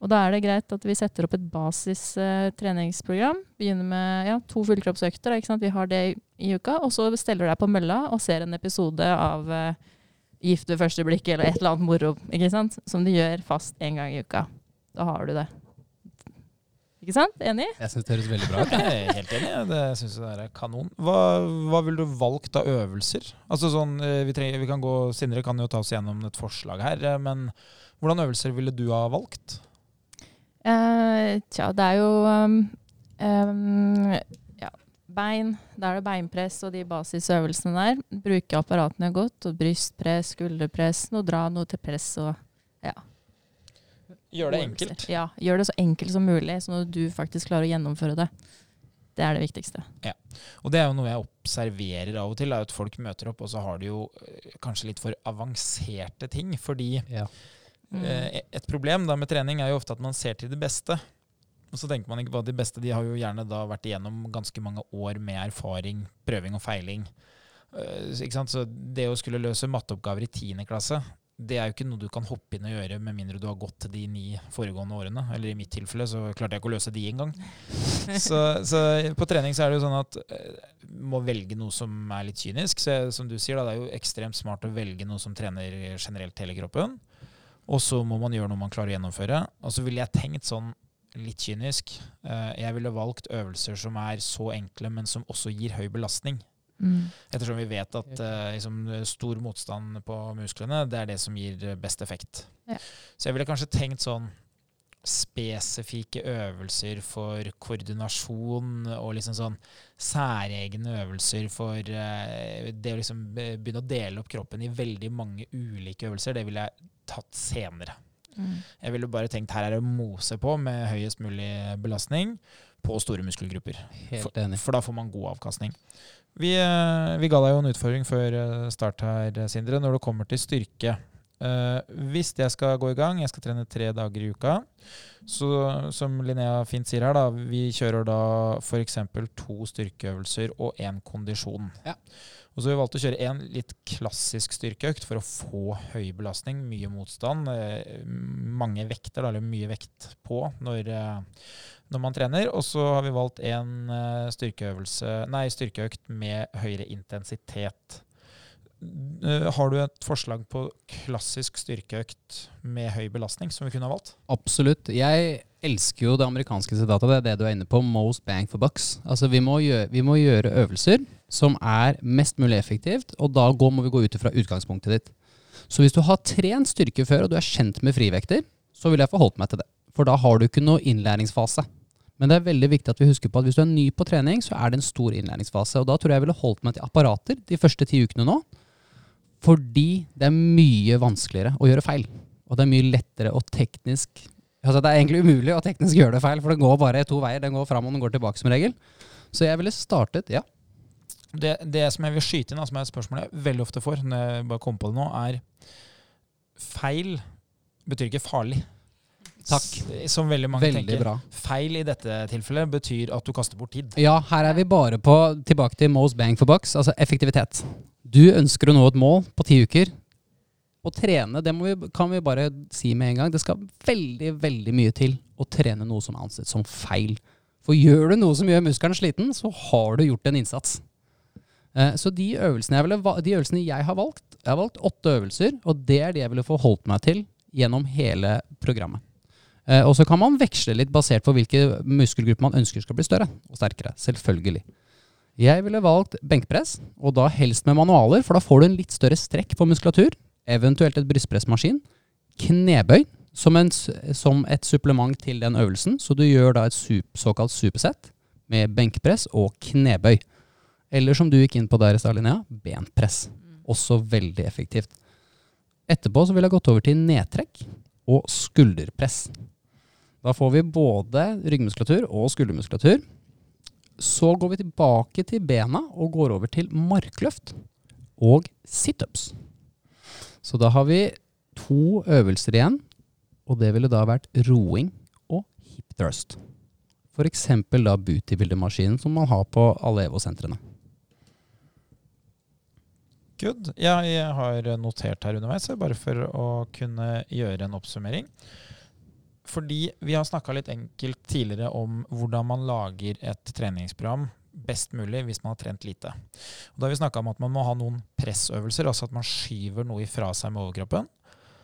Og da er det greit at vi setter opp et basis eh, treningsprogram. Begynner med ja, to fullkroppsøkter. Vi har det i, i uka. Og så steller du deg på mølla og ser en episode av eh, Gift ved første blikk eller et eller annet moro. Som du gjør fast en gang i uka. Da har du det. Ikke sant? Enig? Jeg syns det høres veldig bra ut. Jeg er helt enig. Det syns jeg er kanon. Hva, hva ville du valgt av øvelser? Altså sånn, eh, vi, trenger, vi kan gå, Sindre kan jo ta oss gjennom et forslag her, eh, men hvordan øvelser ville du ha valgt? Uh, tja, det er jo um, um, ja, bein. Da er det beinpress og de basisøvelsene der. Bruke apparatene godt. og Brystpress, skulderpress, noe dra noe til press. og Gjør det enkelt. Ja, gjør det så enkelt som mulig, sånn at du faktisk klarer å gjennomføre det. Det er det viktigste. Ja. Og det er jo noe jeg observerer av og til, er at folk møter opp, og så har de jo eh, kanskje litt for avanserte ting. Fordi Ja. Mm. eh, et problem da med trening er jo ofte at man ser til det beste. Og så tenker man ikke på at de beste de har jo gjerne da vært igjennom ganske mange år med erfaring, prøving og feiling. Eh, ikke sant? Så det å skulle løse matteoppgaver i 10. klasse, det er jo ikke noe du kan hoppe inn og gjøre med mindre du har gått de ni foregående årene. Eller i mitt tilfelle så klarte jeg ikke å løse de engang. Så, så på trening så er det jo sånn at eh, må velge noe som er litt kynisk. Så som du sier, da, det er jo ekstremt smart å velge noe som trener generelt hele kroppen. Og så må man gjøre noe man klarer å gjennomføre. Og så ville jeg tenkt sånn litt kynisk. eh, jeg ville valgt øvelser som er så enkle, men som også gir høy belastning. Mm. Ettersom vi vet at uh, liksom, stor motstand på musklene, det er det som gir eh, best effekt. Ja. Så jeg ville kanskje tenkt sånn spesifikke øvelser for koordinasjon og liksom sånn særegne øvelser for uh, det å liksom begynne å dele opp kroppen i veldig mange ulike øvelser, det ville jeg tatt senere. Mm. Jeg ville bare tenkt her er det å mose på med høyest mulig belastning på store muskelgrupper. Enig. For da får man god avkastning. Vi, eh, vi ga deg jo en utfordring før eh, start her, Sindre, når det kommer til styrke. Uh, hvis jeg skal gå i gang, jeg skal trene tre dager i uka, så som Linnea fint sier her, da, vi kjører da f.eks. to styrkeøvelser og én kondisjon. Ja. Og så har vi valgt å kjøre en litt klassisk styrkeøkt for å få høy belastning, mye motstand, mange vekter, da, eller mye vekt på når, når man trener. Og så har vi valgt en eh, styrkeøvelse, nei, styrkeøkt med høyere intensitet. Eh, Har du et forslag på klassisk styrkeøkt med høy belastning som vi kunne ha valgt? Absolutt. Jeg elsker jo det amerikanske sitatet. Det er det du er inne på. Most bang for bucks. Altså, vi må, gjøre, vi må gjøre øvelser som er mest mulig effektivt, og da går, må vi gå ut fra utgangspunktet ditt. Så hvis du har trent styrke før, og du er kjent med frivekter, så vil jeg forholdt meg til det. For da har du ikke noe innlæringsfase. Men det er veldig viktig at vi husker på at hvis du er ny på trening, så er det en stor innlæringsfase. Og da tror jeg jeg ville holdt meg til apparater de første ti ukene nå. Fordi det er mye vanskeligere å gjøre feil. Og det er mye lettere å teknisk Altså det er egentlig umulig å teknisk gjøre det feil, for det går bare to veier. Den går fram og den går tilbake som regel. Så jeg ville startet, ja. Det, det som jeg vil skyte inn, som er et spørsmål jeg veldig ofte får, når jeg bare kommer på det nå, er feil betyr ikke farlig. Takk. Som veldig mange Veldig tenker. bra. Feil i dette tilfellet betyr at du kaster bort tid. Ja, her er vi bare på tilbake til most bang for box, altså effektivitet. Du ønsker å nå et mål på ti uker. Å trene, det vi, kan vi bare si med en gang. Det skal veldig, veldig mye til å trene noe som er ansett som feil. For gjør du noe som gjør muskelen sliten, så har du gjort en innsats. Eh, Så de øvelsene, jeg ville, de øvelsene jeg har valgt, jeg har valgt åtte øvelser, og det er de jeg ville forholdt meg til gjennom hele programmet. Eh, Og så kan man veksle litt basert på hvilke muskelgrupper man ønsker skal bli større og sterkere. Selvfølgelig. Jeg ville valgt benkpress, og da helst med manualer, for da får du en litt større strekk på muskulatur. Eventuelt et brystpressmaskin. Knebøy som, en, som et supplement til den øvelsen, så du gjør da et sup, såkalt supersett med benkpress og knebøy. Eller som du gikk inn på der i stad, Linnea, benpress. Også veldig effektivt. Etterpå så ville jeg gått over til nedtrekk og skulderpress. Da får vi både ryggmuskulatur og skuldermuskulatur. Så går vi tilbake til bena og går over til markløft og situps. Så da har vi to øvelser igjen, og det ville da vært roing og hip thrust. Eksempel da bootybuilder-maskinen som man har på alle EVO-sentrene. Good. Jeg har notert her underveis, bare for å kunne gjøre en oppsummering. Fordi vi har snakka litt enkelt tidligere om hvordan man lager et treningsprogram best mulig hvis man har trent lite. Og da har vi snakka om at man må ha noen pressøvelser, altså at man skyver noe ifra seg med overkroppen.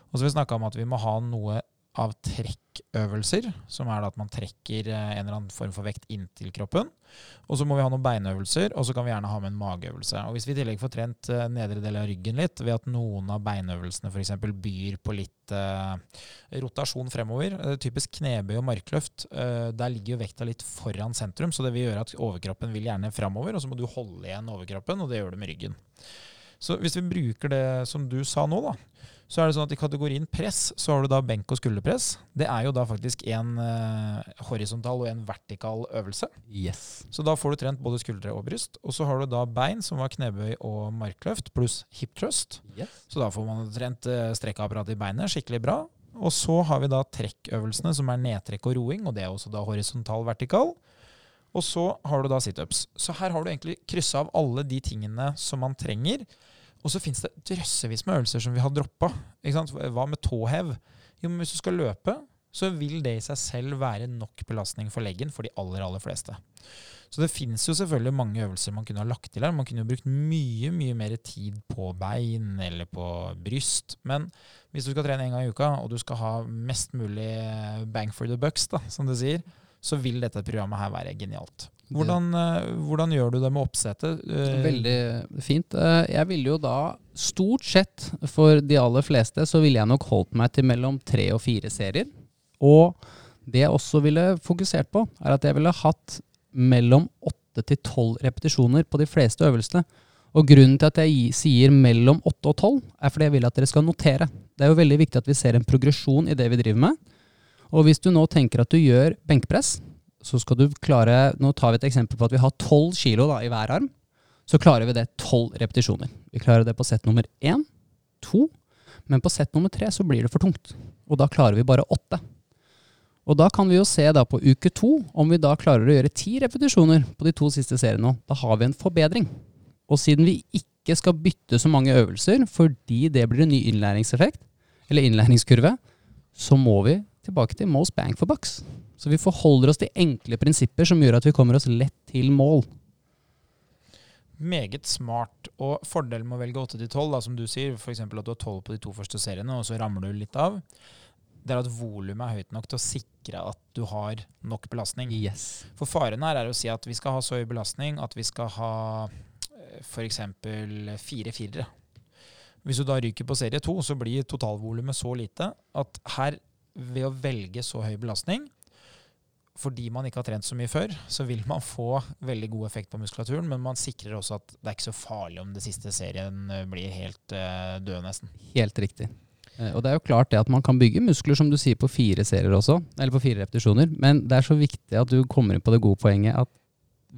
Og så har vi snakka om at vi må ha noe av trekkøvelser, som er at man trekker eh, en eller annen form for vekt inntil kroppen. Og så må vi ha noen beinøvelser, og så kan vi gjerne ha med en mageøvelse. Og hvis vi i tillegg får trent eh, nedre del av ryggen litt, ved at noen av beinøvelsene f.eks. byr på litt eh, rotasjon fremover, eh, typisk knebøy og markløft, eh, der ligger jo vekta litt foran sentrum, så det vil gjøre at overkroppen vil gjerne fremover, og så må du holde igjen overkroppen, og det gjør du med ryggen. Så hvis vi bruker det som du sa nå, da, så er det sånn at i kategorien press, så har du da benk og skulderpress. Det er jo da faktisk en uh, horisontal og en vertikal øvelse. Yes. Så da får du trent både skuldre og bryst. Og så har du da bein, som var knebøy og markløft, pluss hip thrust. Så da får man trent uh, strekkapparatet i beinet skikkelig bra. Og så har vi da trekkøvelsene, som er nedtrekk og roing, og det er også da horisontal vertikal. Og så har du da situps. Så her har du egentlig kryssa av alle de tingene som man trenger. Og så fins det drøssevis med øvelser som vi har droppa. Hva med tåhev? Jo, men hvis du skal løpe, så vil det i seg selv være nok belastning for leggen for de aller, aller fleste. Så det fins jo selvfølgelig mange øvelser man kunne ha lagt til her. Man kunne jo brukt mye mye mer tid på bein eller på bryst. Men hvis du skal trene en gang i uka, og du skal ha mest mulig bang for the bucks, da, som du sier, så vil dette programmet her være genialt. Hvordan, eh, hvordan gjør du det med oppsettet? Eh, Veldig fint. Eh, Jeg ville jo da, stort sett for de aller fleste, så ville jeg nok holdt meg til mellom tre og fire serier. Og det jeg også ville fokusert på, er at jeg ville hatt mellom åtte til tolv repetisjoner på de fleste øvelsene. Og grunnen til at jeg sier mellom åtte og tolv, er fordi jeg vil at dere skal notere. Det er jo veldig viktig at vi ser en progresjon i det vi driver med. Og hvis du nå tenker at du gjør benkpress, så skal du klare Nå tar vi et eksempel på at vi har tolv kilo da, i hver arm. Så klarer vi det tolv repetisjoner. Vi klarer det på sett nummer én, to, men på sett nummer tre så blir det for tungt. Og da klarer vi bare åtte. Og da kan vi jo se da på uke to om vi da klarer å gjøre ti repetisjoner på de to siste seriene. Da har vi en forbedring. Og siden vi ikke skal bytte så mange øvelser fordi det blir en ny innlæringseffekt, eller innlæringskurve, så må vi tilbake til most bang for bucks. Så vi forholder oss til enkle prinsipper som gjør at vi kommer oss lett til mål. Meget smart. Og fordelen med å velge 8 til 12, da, som du sier, f.eks. at du har 12 på de to første seriene, og så rammer du litt av, det er at volumet er høyt nok til å sikre at du har nok belastning. Yes. For faren her er å si at vi skal ha så høy belastning at vi skal ha f.eks. fire firere. Hvis du da ryker på serie to, så blir totalvolumet så lite at her, ved å velge så høy belastning, fordi man ikke har trent så mye før, så vil man få veldig god effekt på muskulaturen, men man sikrer også at det er ikke så farlig om det siste serien eh, blir helt uh, død, nesten. Helt riktig. Eh, Og det er jo klart det at man kan bygge muskler, som du sier, på fire serier også, eller på fire repetisjoner, men det er så viktig at du kommer inn på det gode poenget at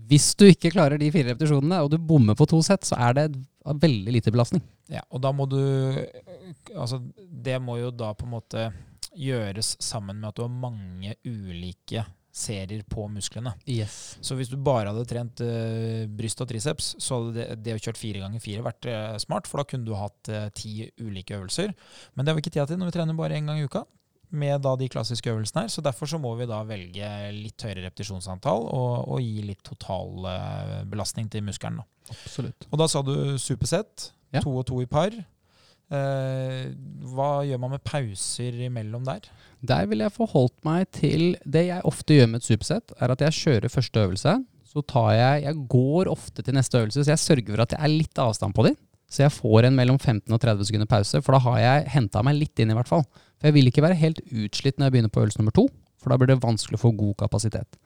hvis du ikke klarer de fire repetisjonene, og du bommer på to sett, så er det veldig lite belastning. Ja, og da må du Altså, det må jo da på en måte gjøres sammen med at du har mange ulike serier på musklene. Yes. Så hvis du bare hadde trent uh, bryst og triceps, så hadde det, det å kjørt fire ganger fire vært uh, smart, for da kunne du hatt eh, ti ulike øvelser. Men det har vi ikke tid til når vi trener bare én gang i uka. Med da de klassiske øvelsene her, så Derfor så må vi da velge litt høyere repetisjonsantall og, og gi litt total belastning til muskelen. Da. Absolutt. Og da sa du supersett. Ja. To og to i par. Eh, hva gjør man med pauser imellom der? Der vil jeg forholdt meg til Det jeg ofte gjør med et supersett, er at jeg kjører første øvelse. Så tar jeg Jeg går ofte til neste øvelse, så jeg sørger for at det er litt avstand på dem. Så jeg får en mellom 15 og 30 sekunder pause, for da har jeg henta meg litt inn, i hvert fall. For jeg vil ikke være helt utslitt når jeg begynner på øvelse nummer to, for da blir det vanskelig å få god kapasitet.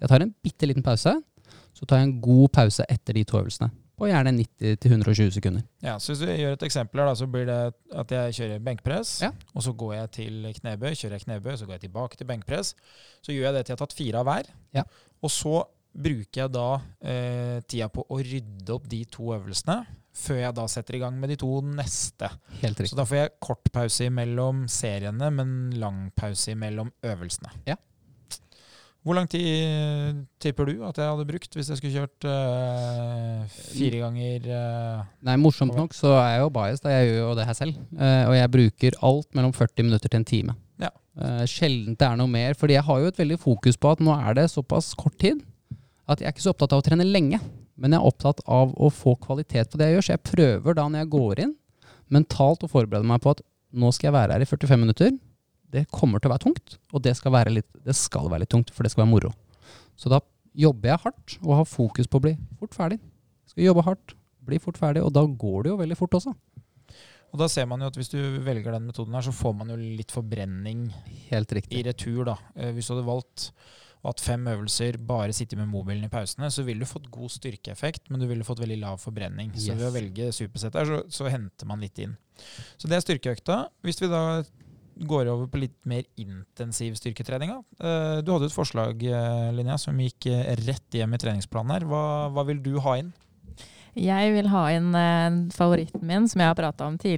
Jeg tar en bitte liten pause, så tar jeg en god pause etter de to øvelsene. På gjerne 90-120 sekunder. Ja, så Hvis vi gjør et eksempel, da, så blir det at jeg kjører benkpress. Ja. Og så går jeg til knebøy, kjører jeg knebøy, så går jeg tilbake til benkpress. Så gjør jeg det til jeg har tatt fire av hver. Ja. Og så bruker jeg da eh, tida på å rydde opp de to øvelsene, før jeg da setter i gang med de to neste. Helt Så da får jeg kort pause imellom seriene, men lang pause imellom øvelsene. Ja. Hvor lang tid tipper du at jeg hadde brukt hvis jeg skulle kjørt eh, fire ganger eh, Nei, morsomt nok så er jeg jo biased, jeg gjør jo det her selv. Uh, og jeg bruker alt mellom 40 minutter til en time. Ja. Uh, sjelden det er noe mer, fordi jeg har jo et veldig fokus på at nå er det såpass kort tid at jeg er ikke så opptatt av å trene lenge. Men jeg er opptatt av å få kvalitet på det jeg gjør, så jeg prøver da når jeg går inn, mentalt å forberede meg på at nå skal jeg være her i 45 minutter. Det kommer til å være tungt, og det skal være litt, det skal være litt tungt, for det skal være moro. Så da jobber jeg hardt og har fokus på å bli fort ferdig. Skal jobbe hardt, bli fort ferdig, og da går det jo veldig fort også. Og da ser man jo at hvis du velger den metoden her, så får man jo litt forbrenning Helt i retur, da. Eh, Hvis du hadde valgt og hatt fem øvelser, bare sitter med mobilen i pausene, så ville du fått god styrkeeffekt, men du ville fått veldig lav forbrenning. Så ved å velge supersett her, så, så henter man litt inn. Så det er styrkeøkta. Hvis vi da går over på litt mer intensiv styrketrening. Eh, Du hadde et forslag, eh, Linnea, som gikk eh, rett hjem i treningsplanen her. Hva, hva vil du ha inn? Jeg vil ha inn favoritten min, som jeg har prata om i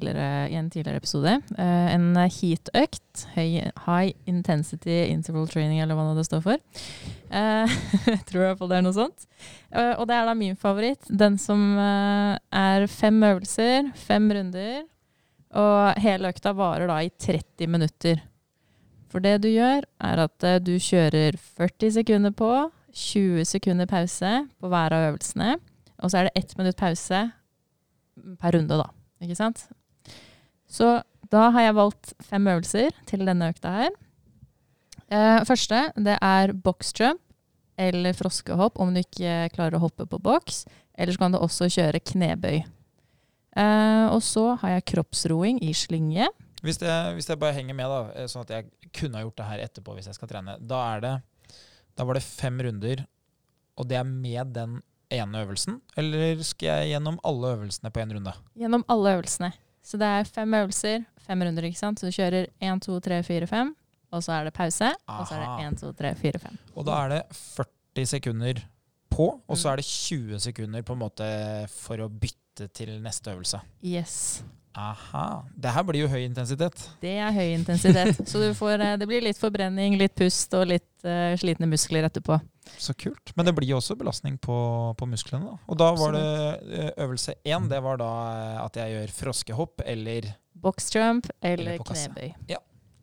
en tidligere episode. En heat-økt. High, intensity interval training, eller hva det står for. Jeg tror iallfall det er noe sånt. Og det er da min favoritt. Den som er fem øvelser, fem runder. Og hele økta varer da i 30 minutter. For det du gjør, er at eh, du kjører 40 sekunder på, 20 sekunder pause på hver av øvelsene. Og så er det ett minutt pause per runde, da. Ikke sant? Så da har jeg valgt fem øvelser til denne økta her. Eh, første, det er boxjump eller froskehopp om du ikke klarer å hoppe på boks. Eller så kan du også kjøre knebøy. Eh, og så har jeg kroppsroing i slynge. Hvis hvis jeg bare henger med, da, eh, sånn at jeg kunne ha gjort det her etterpå hvis jeg skal trene, da er det Da var det fem runder, og det er med den ene øvelsen? Eller skal jeg gjennom alle øvelsene på én runde? Gjennom alle øvelsene. Så det er fem øvelser, fem runder, ikke sant. Så du kjører én, to, tre, fire, fem. Og så er det pause. Og så er det én, to, tre, fire, fem. Og da er det 40 sekunder på, og så er det 20 sekunder på en måte for å bytte til neste øvelse. Yes. Aha. Det her blir jo høy intensitet. Det er høy intensitet. Så du får, eh, det blir litt forbrenning, litt pust og litt uh, slitne muskler etterpå. Så kult. Men det blir jo også belastning på, på musklene. da. Og da var det eh, øvelse én, det var da eh, at jeg gjør froskehopp eller Boxjump eller, Eller knebøy. Ja.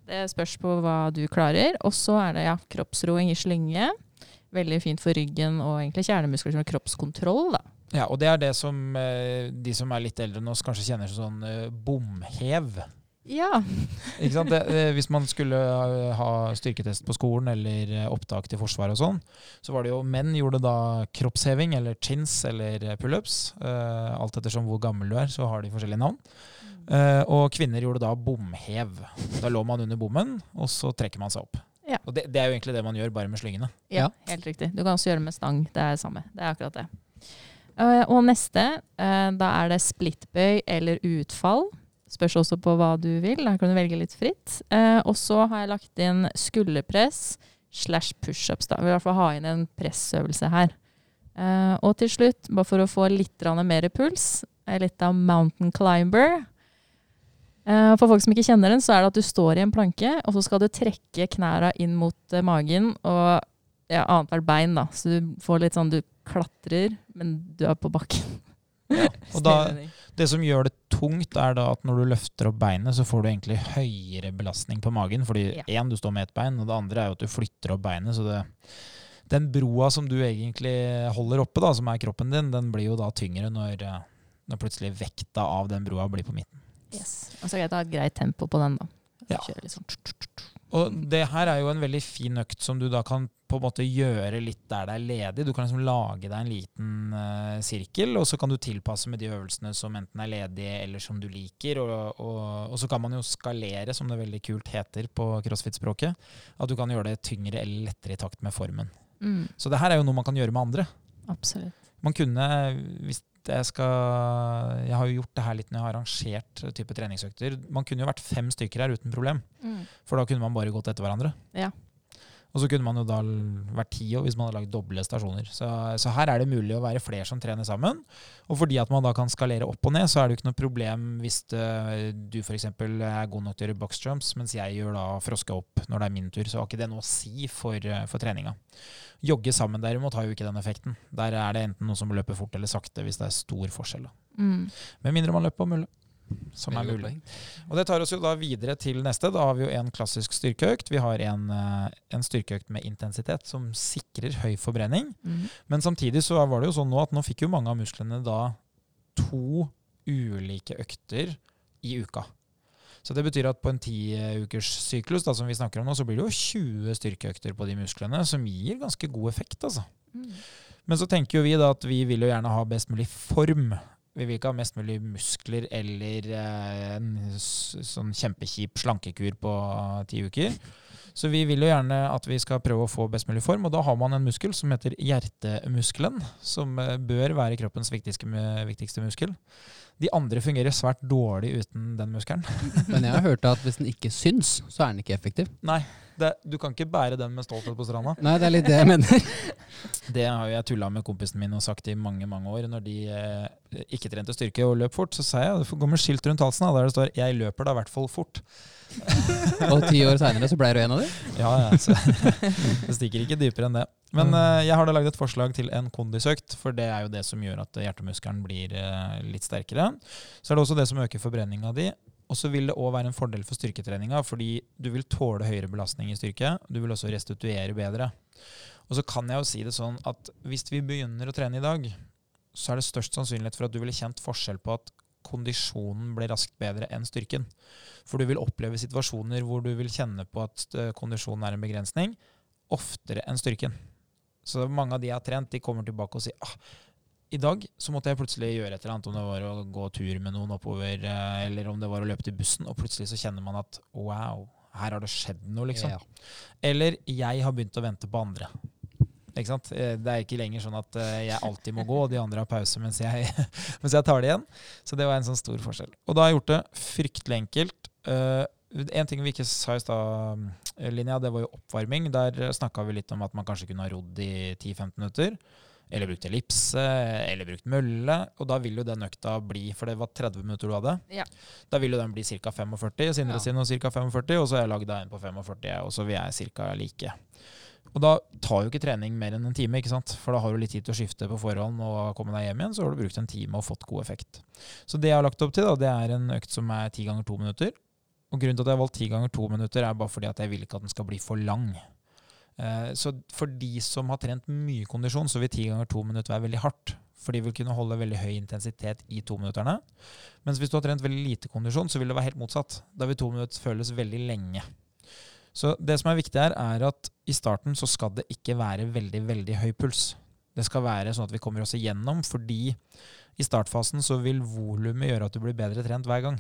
Det spørs på hva du klarer. Og så er det ja, kroppsroing i slynge. Veldig fint for ryggen og egentlig kjernemuskler som kroppskontroll. da. Ja, og det er det som eh, de som er litt eldre enn oss, kanskje kjenner som sånn eh, bomhev. Ja. Ikke sant? Det, eh, hvis man skulle ha styrketest på skolen eller opptak til Forsvaret og sånn, så var det jo menn gjorde da kroppsheving eller chins eller pullups. Eh, alt ettersom hvor gammel du er, så har de forskjellige navn. Eh, og kvinner gjorde da bomhev. Da lå man under bommen, og så trekker man seg opp. Ja. Og det, det er jo egentlig det man gjør, bare med slyngene. Ja, Ja. helt riktig. Du kan også gjøre det med stang. Det er det samme. Det er akkurat det. Eh, og neste, eh, da er det splittbøy eller utfall. Spørs også på hva du vil. Her kan du velge litt fritt. Eh, og så har jeg lagt inn skulderpress slash pushups. da. Jeg vil i hvert fall ha inn en pressøvelse her. Og til slutt, bare for å få litt mer puls, litt av mountain climber. For folk som ikke kjenner den, så er det at du står i en planke, og så skal du trekke knæra inn mot magen og ja, annethvert bein, da. Så du får litt sånn Du klatrer, men du er på bakken. Og da, det som gjør det tungt, er da at når du løfter opp beinet, så får du egentlig høyere belastning på magen. Fordi Ja. du står med ett bein, og det andre er jo at du flytter opp beinet. Så det, den broa som du egentlig holder oppe, da, som er kroppen din, den blir jo da tyngre når, eh, når plutselig vekta av den broa blir på midten. Yes. Og så er det et greit tempo på den, da. Ja. Sånn. Og det her er jo en veldig fin økt som du da kan på en måte gjøre litt der det er ledig. Du kan liksom lage deg en liten uh, sirkel, og så kan du tilpasse med de øvelsene som enten er ledige eller som du liker. Og, og, og så kan man jo skalere, som det veldig kult heter på crossfit-språket. At du kan gjøre det tyngre eller lettere i takt med formen. Mm, Så det her er jo noe man kan gjøre med andre. absolutt. Man kunne, hvis jeg skal Jeg har jo gjort det her litt når jeg har arrangert type treningsøkter. Man kunne jo vært fem stykker her uten problem. Mm. For da kunne man bare gått etter hverandre. Ja. Og så kunne man jo da vært ti år hvis man hadde lagd doble stasjoner. Så, så her er det mulig å være flere som trener sammen. Og fordi at man da kan skalere opp og ned, så er det jo ikke noe problem hvis det, du f.eks. er god nok til å gjøre boxjumps, mens jeg gjør da froska opp når det er min tur. Så har ikke det noe å si for, eh, for treninga. Jogge sammen derimot har jo ikke den effekten. Der er det enten noen som løper fort eller sakte hvis det er stor forskjell. Da. Mm. Med mindre man løper på mølle. Som er mulig. Og det tar oss jo da videre til neste. Da har vi jo en klassisk styrkeøkt. Vi har en, eh, en styrkeøkt med intensitet som sikrer høy forbrenning. Mm. Men samtidig så var det jo sånn nå at nå fikk jo mange av musklene da to ulike økter i uka. Så det betyr at på en tiukerssyklus som vi snakker om nå, så blir det jo 20 styrkeøkter på de musklene, som gir ganske god effekt. altså. Mm. Men så tenker jo vi da at vi vil jo gjerne ha best mulig form. Vi vil ikke ha mest mulig muskler eller eh, en sånn kjempekjip slankekur på eh, ti uker. Så vi vil jo gjerne at vi skal prøve å få best mulig form, og da har man en muskel som heter hjertemuskelen, som eh, bør være kroppens viktigste, viktigste muskel. De andre fungerer svært dårlig uten den muskelen. Men jeg har hørt at hvis den ikke syns, så er den ikke effektiv. Nei, det, du kan ikke bære den med stolthet på stranda. Nei, det er litt det jeg mener. Det har jeg tulla med kompisen min og sagt i mange mange år. Når de eh, ikke trente styrke og løp fort, så sa jeg det får gå med skilt rundt halsen da, der det står 'Jeg løper da i hvert fall fort'. Og ti år seinere så blei du en av dem? Ja, ja, så Det stikker ikke dypere enn det. Men uh, jeg har da lagd et forslag til en kondisøkt, for det er jo det som gjør at hjertemuskelen blir uh, litt sterkere. Så er det også det som øker forbrenninga di. Og så vil det òg være en fordel for styrketreninga, fordi du vil tåle høyere belastning i styrke. Du vil også restituere bedre. Og så kan jeg jo si det sånn at hvis vi begynner å trene i dag, så er det størst sannsynlighet for at du ville kjent forskjell på at kondisjonen blir raskt bedre enn styrken. For du vil oppleve situasjoner hvor du vil kjenne på at eh, kondisjonen er en begrensning, oftere enn styrken. Så mange av de jeg har trent, de kommer tilbake og sier ah, i dag så måtte jeg plutselig gjøre et eller annet, om det var å gå tur med noen oppover, eh, eller om det var å løpe til bussen, og plutselig så kjenner man at wow, her har det skjedd noe, liksom. Ja. Eller jeg har begynt å vente på andre. Ikke sant? Eh, Det er ikke lenger sånn at eh, jeg alltid må gå, og de andre har pause mens jeg, mens jeg tar det igjen. Så det var en sånn stor forskjell. Og da har jeg gjort det fryktelig enkelt. En ting vi ikke sa i stad, eh, Linja, det var jo oppvarming. Der snakka vi litt om at man kanskje kunne ha rodd i 10-15 minutter. Eller brukt ellipse, eller brukt mølle. Og da vil jo den økta bli, for det var 30 minutter du hadde, Ja. da vil jo den bli ca. 45. Sindre Ja. sin og ca. 45, og så har jeg lagd en på 45, og så vil jeg ca. like. Og da tar jo ikke trening mer enn en time, ikke sant? for da har du litt tid til å skifte på forhånd og komme deg hjem igjen, så har du brukt en time og fått god effekt. Så det jeg har lagt opp til, da, det er en økt som er ti ganger to minutter. Og grunnen til at jeg har valgt ti ganger to minutter, er bare fordi at jeg vil ikke at den skal bli for lang. Eh, Så for de som har trent mye kondisjon, så vil ti ganger to minutter være veldig hardt. For de vil kunne holde veldig høy intensitet i tominutterne. Mens hvis du har trent veldig lite kondisjon, så vil det være helt motsatt. Da vil to minutter føles veldig lenge. Så det som er viktig her, er at i starten så skal det ikke være veldig, veldig høy puls. Det skal være sånn at vi kommer oss igjennom, fordi i startfasen så vil volumet gjøre at du blir bedre trent hver gang.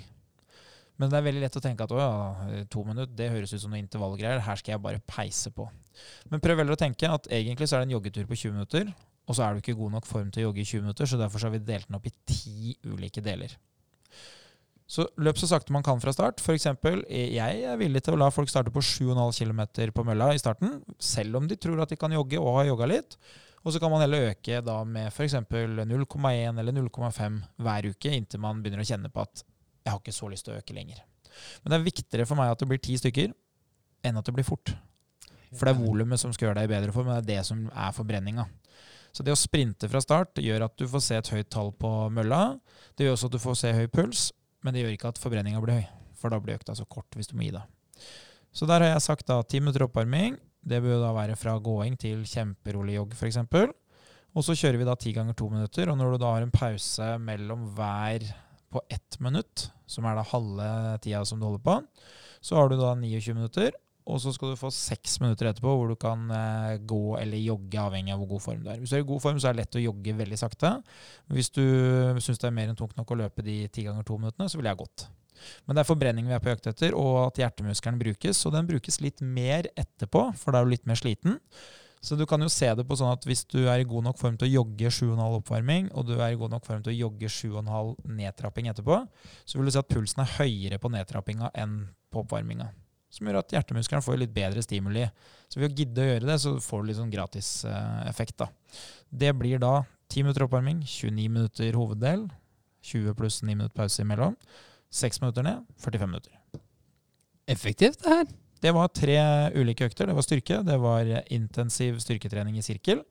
Men det er veldig lett å tenke at å ja, to minutter, det høres ut som noe intervallgreier. Her skal jeg bare peise på. Men prøv heller å tenke at egentlig så er det en joggetur på 20 minutter, og så er du ikke god nok form til å jogge i 20 minutter, så derfor så har vi delt den opp i ti ulike deler. Så løp så sakte man kan fra start. For eksempel, jeg er villig til å la folk starte på 7,5 km på mølla i starten, selv om de tror at de kan jogge og har jogga litt. Og så kan man heller øke da med f.eks. 0,1 eller 0,5 hver uke, inntil man begynner å kjenne på at jeg har ikke så lyst til å øke lenger. Men det er viktigere for meg at det blir ti stykker, enn at det blir fort. For det er volumet som skal gjøre deg bedre form, men det er det som er forbrenninga. Så det å sprinte fra start gjør at du får se et høyt tall på mølla. Det gjør også at du får se høy puls, men det gjør ikke at forbrenninga blir høy, for da blir økta så kort hvis du må gi deg. Så der har jeg sagt da ti minutter oppvarming. Det bør da være fra gåing til kjemperolig jogg, f.eks. Og så kjører vi da ti ganger to minutter. Og når du da har en pause mellom hver på ett minutt, som er da halve tida som du holder på, så har du da 29 minutter. Og så skal du få seks minutter etterpå hvor du kan eh, gå eller jogge, avhengig av hvor god form du er. Hvis du er i god form, så er det lett å jogge veldig sakte. Hvis du syns det er mer enn tungt nok å løpe de ti ganger to minuttene, så ville jeg gått. Men det er forbrenning vi er på jakt etter, og at hjertemuskelen brukes. Og den brukes litt mer etterpå, for da er du litt mer sliten. Så du kan jo se det på sånn at hvis du er i god nok form til å jogge 7,5 oppvarming, og du er i god nok form til å jogge 7,5 nedtrapping etterpå, så vil du se at pulsen er høyere på nedtrappinga enn på oppvarminga som gjør at hjertemuskelen får litt bedre stimuli. Så ved å gidde å gjøre det, så får du litt sånn gratiseffekt. da. Det blir da 10 minutter oppvarming, 29 minutter hoveddel, 20 pluss 9 minutter pause imellom. 6 minutter ned, 45 minutter. Effektivt, det her. Det var tre ulike økter. Det var styrke, det var intensiv styrketrening i sirkel.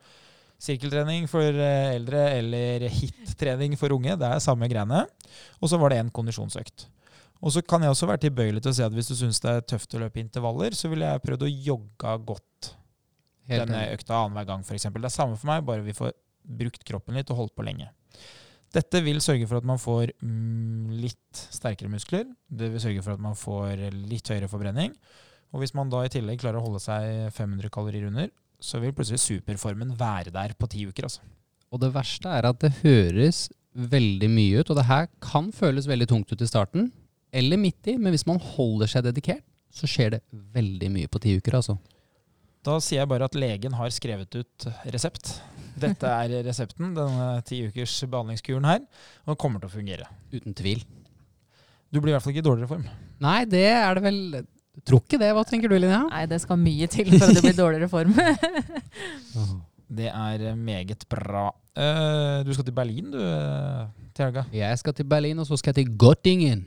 Sirkeltrening for eldre eller hit-trening for unge. Det er samme greiene. Og så var det en kondisjonsøkt. Og så kan jeg også være tilbøyelig til å si at hvis du syns det er tøft å løpe intervaller, så ville jeg prøvd å jogge godt Helt denne økta annenhver gang, f.eks. Det er samme for meg, bare vi får brukt kroppen litt og holdt på lenge. Dette vil sørge for at man får mm, litt sterkere muskler. Det vil sørge for at man får litt høyere forbrenning. Og hvis man da i tillegg klarer å holde seg 500 kalorier under, så vil plutselig superformen være der på ti uker. Altså. Og det verste er at det høres veldig mye ut, og det her kan føles veldig tungt ut i starten eller midt i, men hvis man holder seg dedikert, så skjer det veldig mye på ti uker. altså. Da sier jeg bare at legen har skrevet ut resept. Dette er resepten, denne ti ukers behandlingskuren her, og den kommer til å fungere. Uten tvil. Du blir i hvert fall ikke i dårligere form. Nei, det er det vel Tror ikke det. Hva tenker du, Linnea? Nei, det skal mye til for at det blir dårligere form. det er meget bra. Uh, du skal til Berlin, du, uh, til helga? Jeg skal til Berlin, og så skal jeg til Göttingen.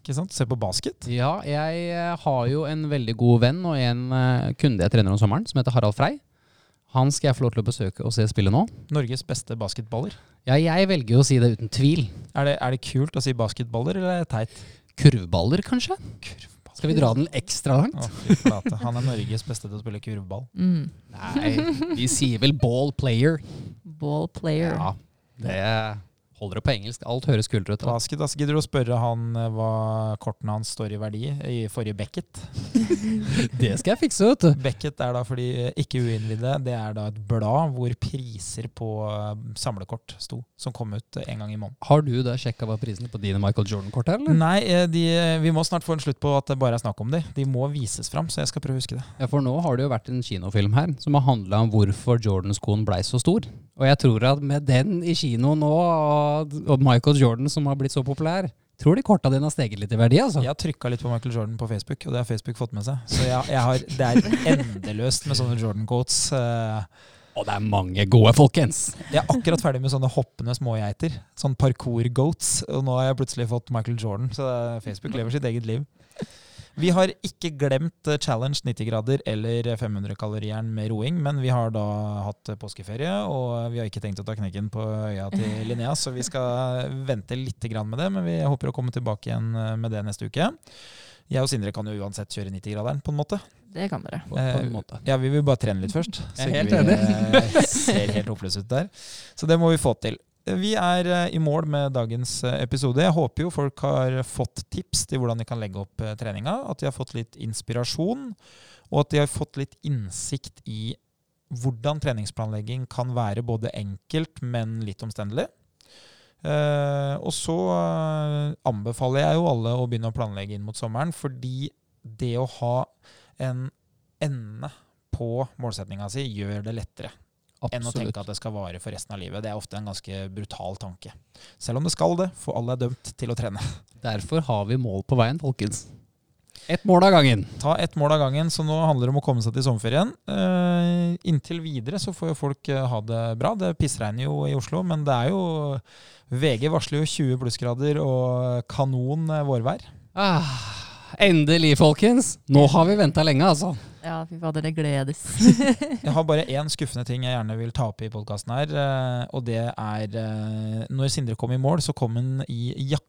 Ikke sant? Se på basket. Ja, jeg eh, har jo en veldig god venn og en kunde jeg trener om sommeren, som heter Harald Frei. Han skal jeg få lov til å besøke og se spille nå. Norges beste basketballer? Ja, jeg velger jo å si det uten tvil. Er det, er det kult å si basketballer, eller er det teit? Kurvballer, kanskje? Kurvballer. Skal vi dra den ekstra langt? Oh, Han er Norges beste til å spille kurvball. Mm. Nei, vi sier vel ball player. Ball player. Ja, det Holder det på engelsk. Alt høres kulere ut. Basket, altså, Gidder du å spørre han eh, hva kortene hans står i verdi i forrige Beckett? det skal jeg fikse, vet du. Beckett er da for de ikke uinnvidde, det er da et blad hvor priser på eh, samlekort sto, som kom ut en gang i måneden. Har du da sjekka hva prisene på dine Michael Jordan-kort er, eller? Nei, eh, de, vi må snart få en slutt på at det bare er snakk om de. De må vises fram, så jeg skal prøve å huske det. Ja, For nå har det jo vært en kinofilm her som har handla om hvorfor Jordan-skoen blei så stor. Og jeg tror at med den i kino nå, og Michael Jordan som har blitt så populær, tror de korta dine har steget litt i verdi. altså. Jeg har trykka litt på Michael Jordan på Facebook, og det har Facebook fått med seg. Så jeg, jeg har, det er endeløst med sånne Jordan-quotes. Uh, og det er mange gode, folkens! Jeg er akkurat ferdig med sånne hoppende smågeiter. Sånn parkour-goats. Og nå har jeg plutselig fått Michael Jordan, så Facebook lever sitt eget liv. Vi har ikke glemt eh, Challenge 90 grader eller 500-kalorieren med roing, men vi har da hatt påskeferie, og vi har ikke tenkt å ta knekken på øya til Linnea, så vi skal vente litt med det, men vi håper å komme tilbake igjen eh, med det neste uke. Jeg og Sindre kan jo uansett kjøre 90-graderen, på en måte. Det kan dere. På, på en måte. Ja, Vi vil bare trene litt først. Så jeg er helt enig. ser helt håpløse ut der. Så det må vi få til. Vi er eh, i mål med dagens eh, episode. Jeg håper jo folk har fått tips til hvordan de kan legge opp eh, treninga. At de har fått litt inspirasjon, og at de har fått litt innsikt i hvordan treningsplanlegging kan være både enkelt, men litt omstendelig. Og så anbefaler jeg jo alle å begynne å planlegge inn mot sommeren, fordi det å ha en ende på målsetninga si gjør det lettere enn å tenke at det skal vare for resten av livet. Det er ofte en ganske brutal tanke. Selv om det skal det, for alle er dømt til å trene. Derfor har vi mål på veien, folkens. Ett mål av gangen. Ta ett mål av gangen, så nå handler det om å komme seg til sommerferien. Eh, inntil videre så får jo folk eh, ha det bra. Det pissregner jo i Oslo, men det er jo VG varsler jo 20 plussgrader og kanon eh, vårvær. Ah, endelig, folkens. Nå har vi venta lenge, altså. Ja, fy fader, det gledes. Jeg har bare én skuffende ting jeg gjerne vil ta opp i podkasten her, eh, og det er eh, Når Sindre kom i mål, så kom han i jakke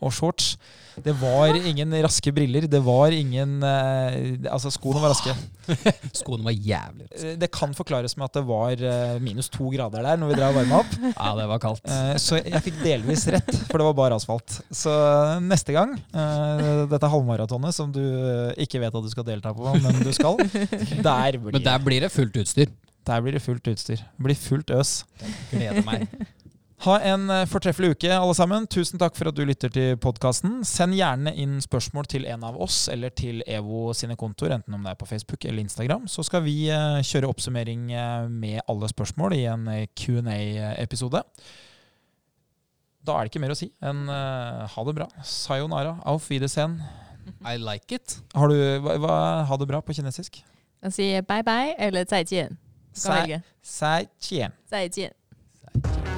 og shorts. Det var ingen raske briller. Det var ingen eh, Altså, skoene var raske. Skoene var jævlig raske. Det kan forklares med at det var eh, minus to grader der når vi drev og varma opp. Ja, det var kaldt. Eh, Så jeg fikk delvis rett, for det var bare asfalt. Så neste gang, eh, dette halvmaratonet som du eh, ikke vet at du skal delta på, men du skal, der blir, Men der blir det fullt utstyr. der blir det fullt utstyr. Det blir fullt øs. Gleder meg. Ha en eh, fortreffelig uke, alle sammen. Tusen takk for at du lytter til podkasten. Send gjerne inn spørsmål til en av oss eller til EVO sine kontoer, enten om det er på Facebook eller Instagram. Så skal vi eh, kjøre oppsummering eh, med alle spørsmål i en Q&A-episode. Da er det ikke mer å si enn ha det bra. Sayonara. Auf Wiedersehen. I like it. Har du hva, hva, Ha det bra på kinesisk? Man sier bye bye eller 再见. Du